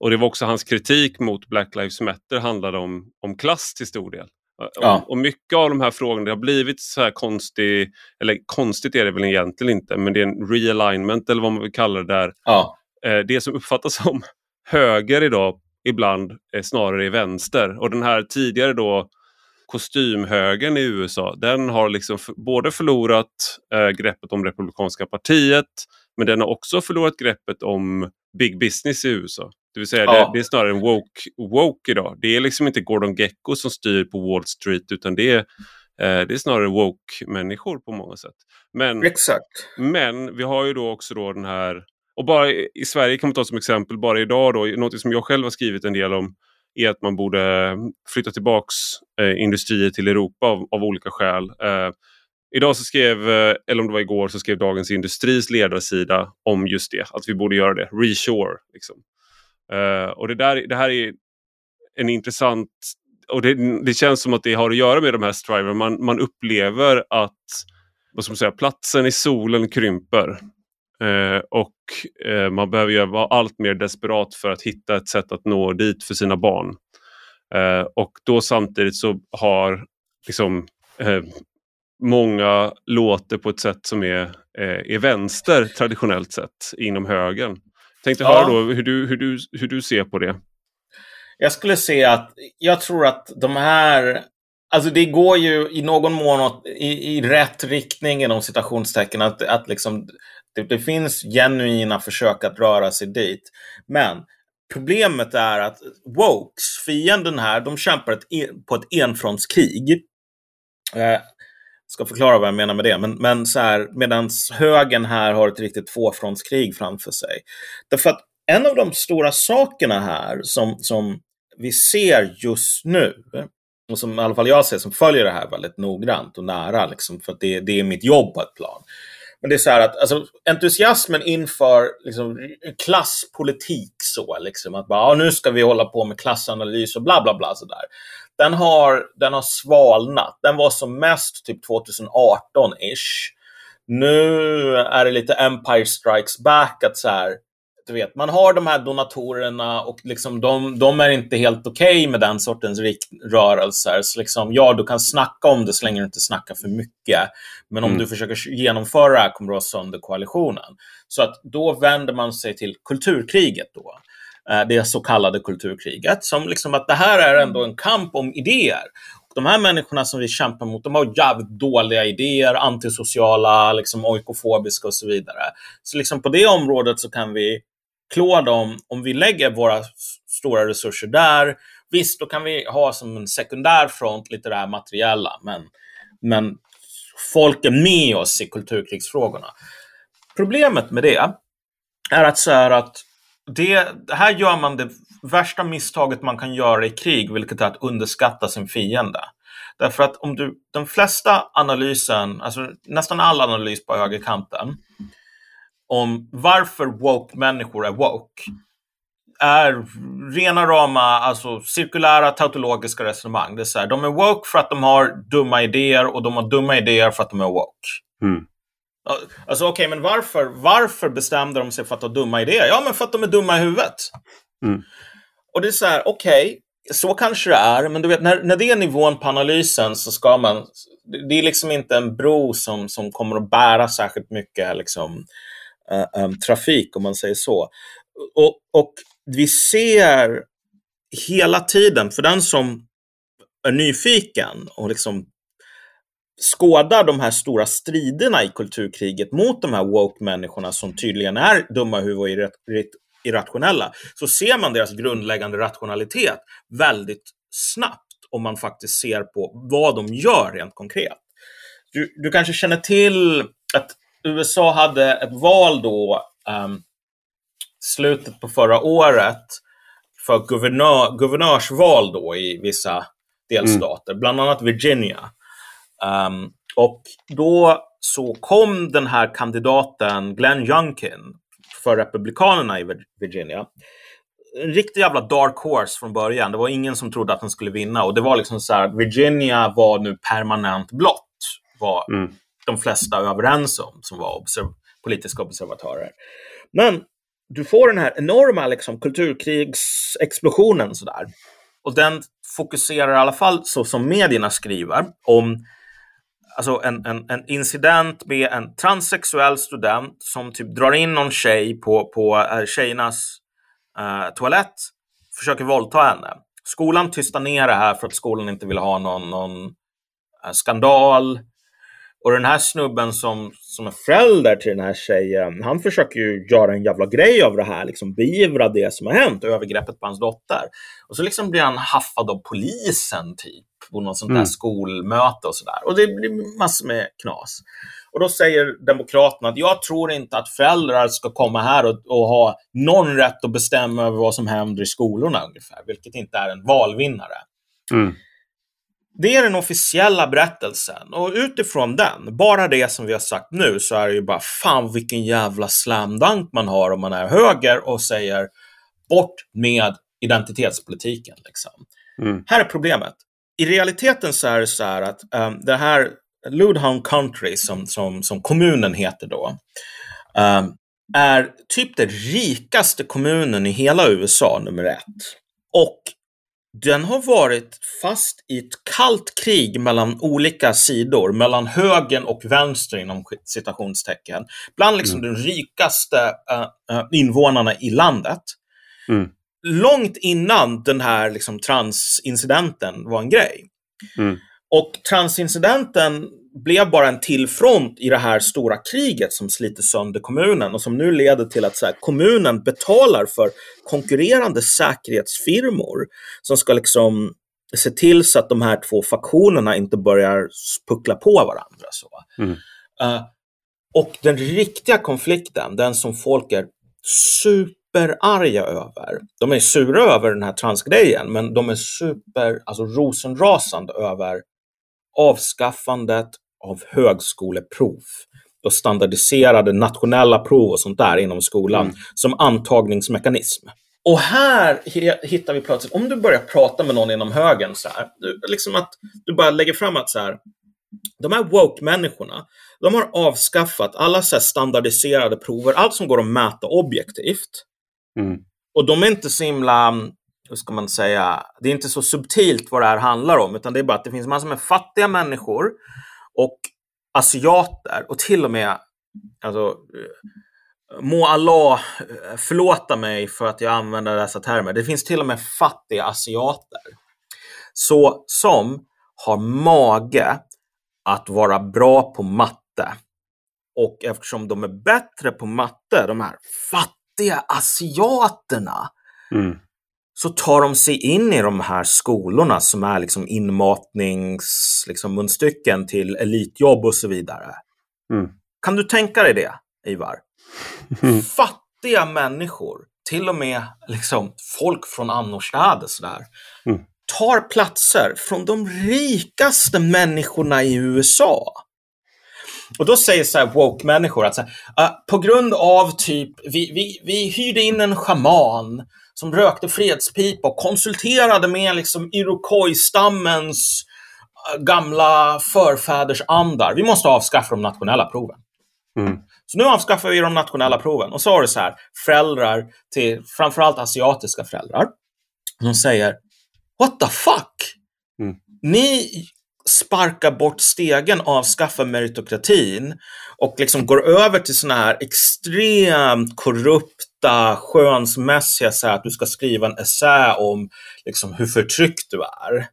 Speaker 1: och det var också hans kritik mot Black Lives Matter handlade om, om klass till stor del. Ja. Och, mycket av de här frågorna det har blivit så här konstigt, eller konstigt är det väl egentligen inte, men det är en realignment eller vad man vill kalla det där. Ja. Eh, det som uppfattas som höger idag ibland är snarare är vänster. Och den här tidigare då kostymhögern i USA, den har liksom både förlorat eh, greppet om Republikanska partiet, men den har också förlorat greppet om big business i USA. Det vill säga, ja. det, det, är snarare en woke, woke idag. Det är liksom inte Gordon Gecko som styr på Wall Street, utan det är, eh, det är snarare woke-människor på många sätt. Men,
Speaker 2: Exakt.
Speaker 1: men vi har ju då också då den här, och bara i Sverige kan man ta som exempel, bara idag då, något som jag själv har skrivit en del om, är att man borde eh, flytta tillbaks eh, industrier till Europa av, av olika skäl. Eh, idag så skrev, eh, eller om det var igår, så skrev Dagens Industris ledarsida om just det, att vi borde göra det, reshore. Liksom. Eh, och det, där, det här är en intressant, och det, det, känns som att det har att göra med de här striver. Man, man upplever att vad ska man säga, platsen i solen krymper. Eh, och eh, man behöver vara allt mer desperat för att hitta ett sätt att nå dit för sina barn. Eh, och då samtidigt så har liksom, eh, många låter på ett sätt som är, eh, är vänster traditionellt sett inom högern. Tänkte ja. höra då hur du, hur, du, hur du ser på det.
Speaker 2: Jag skulle säga att jag tror att de här Alltså det går ju i någon mån i, i rätt riktning inom citationstecken. Att, att liksom det, det, finns genuina försök att röra sig dit. Men problemet är att Wokes, fienden här, de kämpar ett, på ett enfrontskrig. Eh, ska förklara vad jag menar med det. Men, men så här, medan högen här har ett riktigt tvåfrontskrig framför sig. Därför att en av de stora sakerna här som, som vi ser just nu, och som i alla fall jag ser som följer det här väldigt noggrant och nära, liksom, för att det, det är mitt jobb på ett plan. Men det är så här att alltså, entusiasmen inför liksom, klasspolitik så, liksom, att bara, nu ska vi hålla på med klassanalys och bla bla bla sådär. Den har, den har svalnat. Den var som mest typ 2018-ish. Nu är det lite Empire Strikes Back, att så här, du vet, man har de här donatorerna och liksom de, de är inte helt okej okay med den sortens rörelser. Så liksom, ja, du kan snacka om det så länge du inte snackar för mycket. Men om mm. du försöker genomföra det här kommer du ha sönder koalitionen. Så att då vänder man sig till kulturkriget då. Eh, det så kallade kulturkriget. Som liksom att det här är ändå en kamp om idéer. de här människorna som vi kämpar mot, de har jävligt dåliga idéer, antisociala, liksom oikofobiska och så vidare. Så liksom på det området så kan vi klå dem, om vi lägger våra stora resurser där, visst, då kan vi ha som en sekundär front lite det här materiella, men, men folk är med oss i kulturkrigsfrågorna. Problemet med det är att, så här att det, här gör man det värsta misstaget man kan göra i krig, vilket är att underskatta sin fiende. Därför att om du, den flesta analysen, alltså nästan all analys på högerkanten, om varför woke-människor är woke är rena rama alltså, cirkulära tautologiska resonemang. Det är så här, de är woke för att de har dumma idéer och de har dumma idéer för att de är woke. Mm. Alltså okej, okay, men varför, varför bestämde de sig för att ha dumma idéer? Ja, men för att de är dumma i huvudet. Mm. Och det är så här, okej, okay, så kanske det är, men du vet, när, när det är nivån på analysen så ska man... Det är liksom inte en bro som, som kommer att bära särskilt mycket liksom, Eh, eh, trafik, om man säger så. Och, och vi ser hela tiden, för den som är nyfiken och liksom skådar de här stora striderna i kulturkriget mot de här woke-människorna som tydligen är dumma huvud och irrationella, så ser man deras grundläggande rationalitet väldigt snabbt om man faktiskt ser på vad de gör rent konkret. Du, du kanske känner till att USA hade ett val då um, slutet på förra året för guvernör, guvernörsval då i vissa delstater, mm. bland annat Virginia. Um, och då så kom den här kandidaten Glenn Youngkin för Republikanerna i Virginia. En riktig jävla dark horse från början. Det var ingen som trodde att han skulle vinna och det var liksom så här, Virginia var nu permanent blått, var mm de flesta överens om som var observ politiska observatörer. Men du får den här enorma liksom, kulturkrigsexplosionen sådär. Och den fokuserar i alla fall, så som medierna skriver, om alltså en, en, en incident med en transsexuell student som typ drar in någon tjej på, på äh, tjejernas äh, toalett, försöker våldta henne. Skolan tystar ner det här för att skolan inte vill ha någon, någon äh, skandal. Och den här snubben som, som är förälder till den här tjejen, han försöker ju göra en jävla grej av det här, liksom beivra det som har hänt, övergreppet på hans dotter. Och så liksom blir han haffad av polisen typ, på något sånt där mm. skolmöte och sådär. Och det blir massor med knas. Och då säger Demokraterna att jag tror inte att föräldrar ska komma här och, och ha någon rätt att bestämma över vad som händer i skolorna ungefär, vilket inte är en valvinnare. Mm. Det är den officiella berättelsen och utifrån den, bara det som vi har sagt nu, så är det ju bara fan vilken jävla slam dunk man har om man är höger och säger bort med identitetspolitiken. Liksom. Mm. Här är problemet. I realiteten så är det så här att um, det här Ludhound Country, som, som, som kommunen heter då, um, är typ den rikaste kommunen i hela USA, nummer ett. Och den har varit fast i ett kallt krig mellan olika sidor, mellan högern och vänster inom citationstecken, bland liksom mm. de rikaste uh, invånarna i landet. Mm. Långt innan den här liksom, transincidenten var en grej. Mm. Och transincidenten blev bara en till front i det här stora kriget som sliter sönder kommunen och som nu leder till att så här, kommunen betalar för konkurrerande säkerhetsfirmor som ska liksom se till så att de här två faktionerna inte börjar puckla på varandra. Så. Mm. Uh, och den riktiga konflikten, den som folk är superarga över. De är sura över den här transgrejen, men de är super, alltså rosenrasande över avskaffandet av högskoleprov och standardiserade nationella prov och sånt där inom skolan mm. som antagningsmekanism. Och här hittar vi plötsligt, om du börjar prata med någon inom högern så här, liksom att du bara lägger fram att så här, de här woke-människorna, de har avskaffat alla så standardiserade prover, allt som går att mäta objektivt. Mm. Och de är inte så himla hur ska man säga, det är inte så subtilt vad det här handlar om, utan det är bara att det finns massor med fattiga människor och asiater och till och med, alltså, eh, må Allah eh, förlåta mig för att jag använder dessa termer, det finns till och med fattiga asiater. Så, som har mage att vara bra på matte. Och eftersom de är bättre på matte, de här fattiga asiaterna, mm så tar de sig in i de här skolorna som är liksom inmatnings, liksom munstycken till elitjobb och så vidare. Mm. Kan du tänka dig det, Ivar? Mm. Fattiga människor, till och med liksom folk från annorstädes där, mm. tar platser från de rikaste människorna i USA. Och då säger så här woke-människor att så här, uh, på grund av typ, vi, vi, vi hyrde in en schaman som rökte fredspipa och konsulterade med liksom Iroquois-stammens äh, gamla förfäders andar. Vi måste avskaffa de nationella proven. Mm. Så nu avskaffar vi de nationella proven. Och så har du så här, föräldrar till framförallt asiatiska föräldrar. De säger What the fuck? Mm. Ni sparkar bort stegen, avskaffar meritokratin och liksom går över till sådana här extremt korrupta, skönsmässiga, så här, att du ska skriva en essä om liksom, hur förtryckt du är.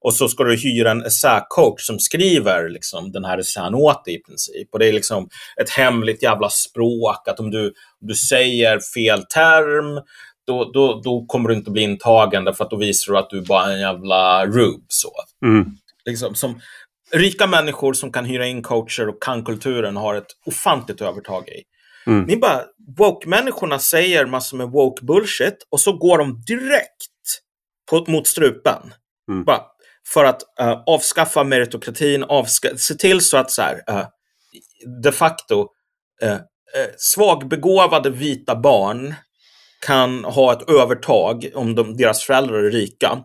Speaker 2: Och så ska du hyra en essäcoach som skriver liksom, den här essän åt dig i princip. Och det är liksom ett hemligt jävla språk, att om du, om du säger fel term, då, då, då kommer du inte bli intagen därför att då visar du att du bara är en jävla rube. Så.
Speaker 1: Mm.
Speaker 2: Liksom, som, rika människor som kan hyra in coacher och kan kulturen har ett ofantligt övertag i.
Speaker 1: Mm.
Speaker 2: Ni bara, woke-människorna säger massor med woke-bullshit och så går de direkt på, mot strupen.
Speaker 1: Mm.
Speaker 2: Bara, för att uh, avskaffa meritokratin, avska se till så att så här, uh, de facto uh, svagbegåvade vita barn kan ha ett övertag om de, deras föräldrar är rika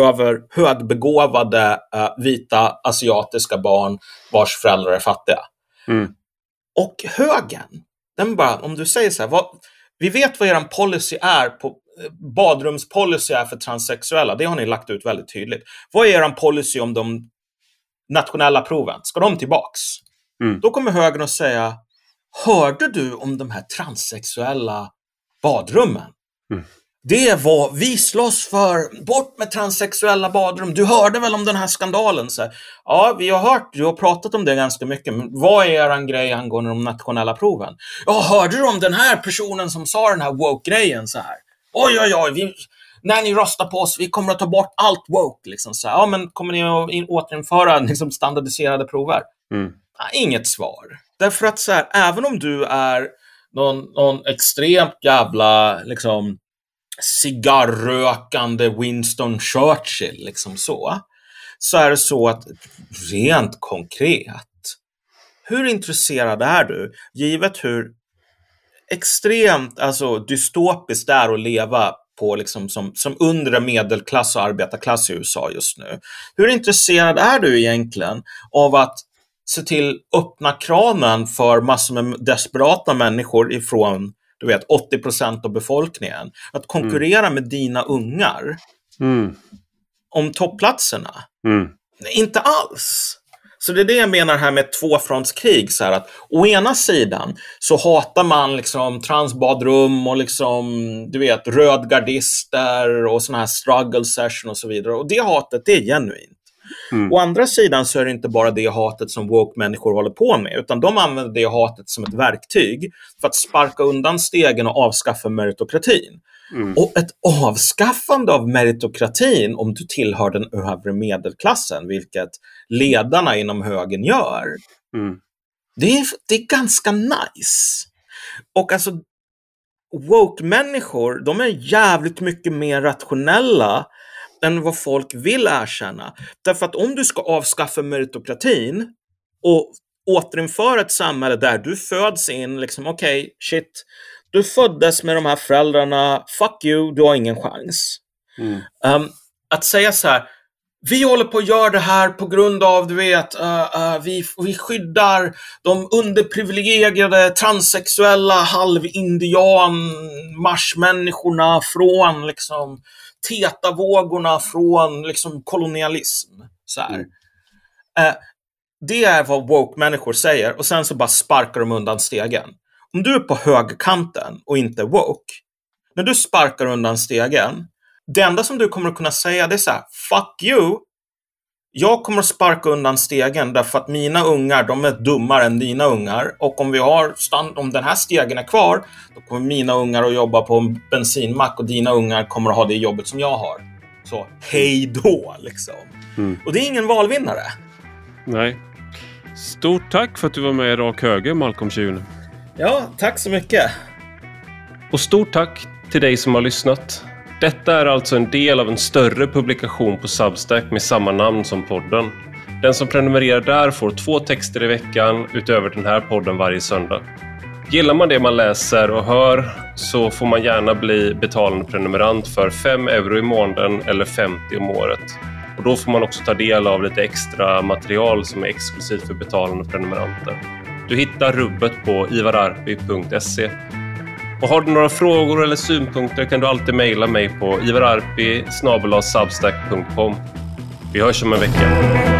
Speaker 2: över högbegåvade vita asiatiska barn vars föräldrar är fattiga.
Speaker 1: Mm.
Speaker 2: Och högern, den bara, om du säger så här, vad, vi vet vad er policy är på badrumspolicy är för transsexuella. Det har ni lagt ut väldigt tydligt. Vad är er policy om de nationella proven? Ska de tillbaks?
Speaker 1: Mm.
Speaker 2: Då kommer högern att säga, hörde du om de här transsexuella badrummen?
Speaker 1: Mm.
Speaker 2: Det vad vi slåss för. Bort med transsexuella badrum. Du hörde väl om den här skandalen? Så här, ja, vi har hört, du har pratat om det ganska mycket, men vad är er grej angående de nationella proven? Ja, hörde du om den här personen som sa den här woke-grejen så här? Oj, oj, oj, vi, när ni röstar på oss, vi kommer att ta bort allt woke. Liksom så här. Ja, men kommer ni att in, återinföra liksom, standardiserade prover?
Speaker 1: Mm.
Speaker 2: Ja, inget svar. Därför att så här, även om du är någon, någon extremt jävla liksom, cigarrökande Winston Churchill, liksom så, så är det så att rent konkret, hur intresserad är du, givet hur extremt alltså, dystopiskt det är att leva på liksom som, som undre medelklass och arbetarklass i USA just nu. Hur intresserad är du egentligen av att se till öppna kranen för massor med desperata människor ifrån du vet, 80 procent av befolkningen. Att konkurrera mm. med dina ungar
Speaker 1: mm.
Speaker 2: om toppplatserna.
Speaker 1: Mm.
Speaker 2: Inte alls. Så det är det jag menar här med tvåfrontskrig. Så här att å ena sidan så hatar man liksom transbadrum och liksom, du vet, rödgardister och sådana här struggle session och så vidare. Och det hatet, det är genuint. Mm. Å andra sidan så är det inte bara det hatet som woke-människor håller på med, utan de använder det hatet som ett verktyg för att sparka undan stegen och avskaffa meritokratin. Mm. Och ett avskaffande av meritokratin, om du tillhör den övre medelklassen, vilket ledarna inom högern gör,
Speaker 1: mm.
Speaker 2: det, är, det är ganska nice. Och alltså, woke-människor, de är jävligt mycket mer rationella än vad folk vill erkänna. Därför att om du ska avskaffa meritokratin och återinföra ett samhälle där du föds in, liksom okej, okay, shit, du föddes med de här föräldrarna, fuck you, du har ingen chans.
Speaker 1: Mm.
Speaker 2: Um, att säga så här, vi håller på att göra det här på grund av, du vet, uh, uh, vi, vi skyddar de underprivilegierade transsexuella halvindian marsmänniskorna från liksom teta-vågorna från liksom, kolonialism. Så mm. uh, det är vad woke-människor säger och sen så bara sparkar de undan stegen. Om du är på högerkanten och inte woke, när du sparkar undan stegen, det enda som du kommer att kunna säga det är så här, fuck you. Jag kommer att sparka undan stegen därför att mina ungar, de är dummare än dina ungar. Och om vi har stand, om den här stegen är kvar, då kommer mina ungar att jobba på en bensinmack och dina ungar kommer att ha det jobbet som jag har. Så hej då, liksom.
Speaker 1: Mm.
Speaker 2: Och det är ingen valvinnare.
Speaker 1: Nej. Stort tack för att du var med i Rak Höger, Malcolm Tjune.
Speaker 2: Ja, tack så mycket.
Speaker 1: Och stort tack till dig som har lyssnat. Detta är alltså en del av en större publikation på Substack med samma namn som podden. Den som prenumererar där får två texter i veckan utöver den här podden varje söndag. Gillar man det man läser och hör så får man gärna bli betalande prenumerant för 5 euro i månaden eller 50 om året. Och Då får man också ta del av lite extra material som är exklusivt för betalande prenumeranter. Du hittar rubbet på ivararpi.se. Och har du några frågor eller synpunkter kan du alltid mejla mig på ivararpi Vi hörs om en vecka.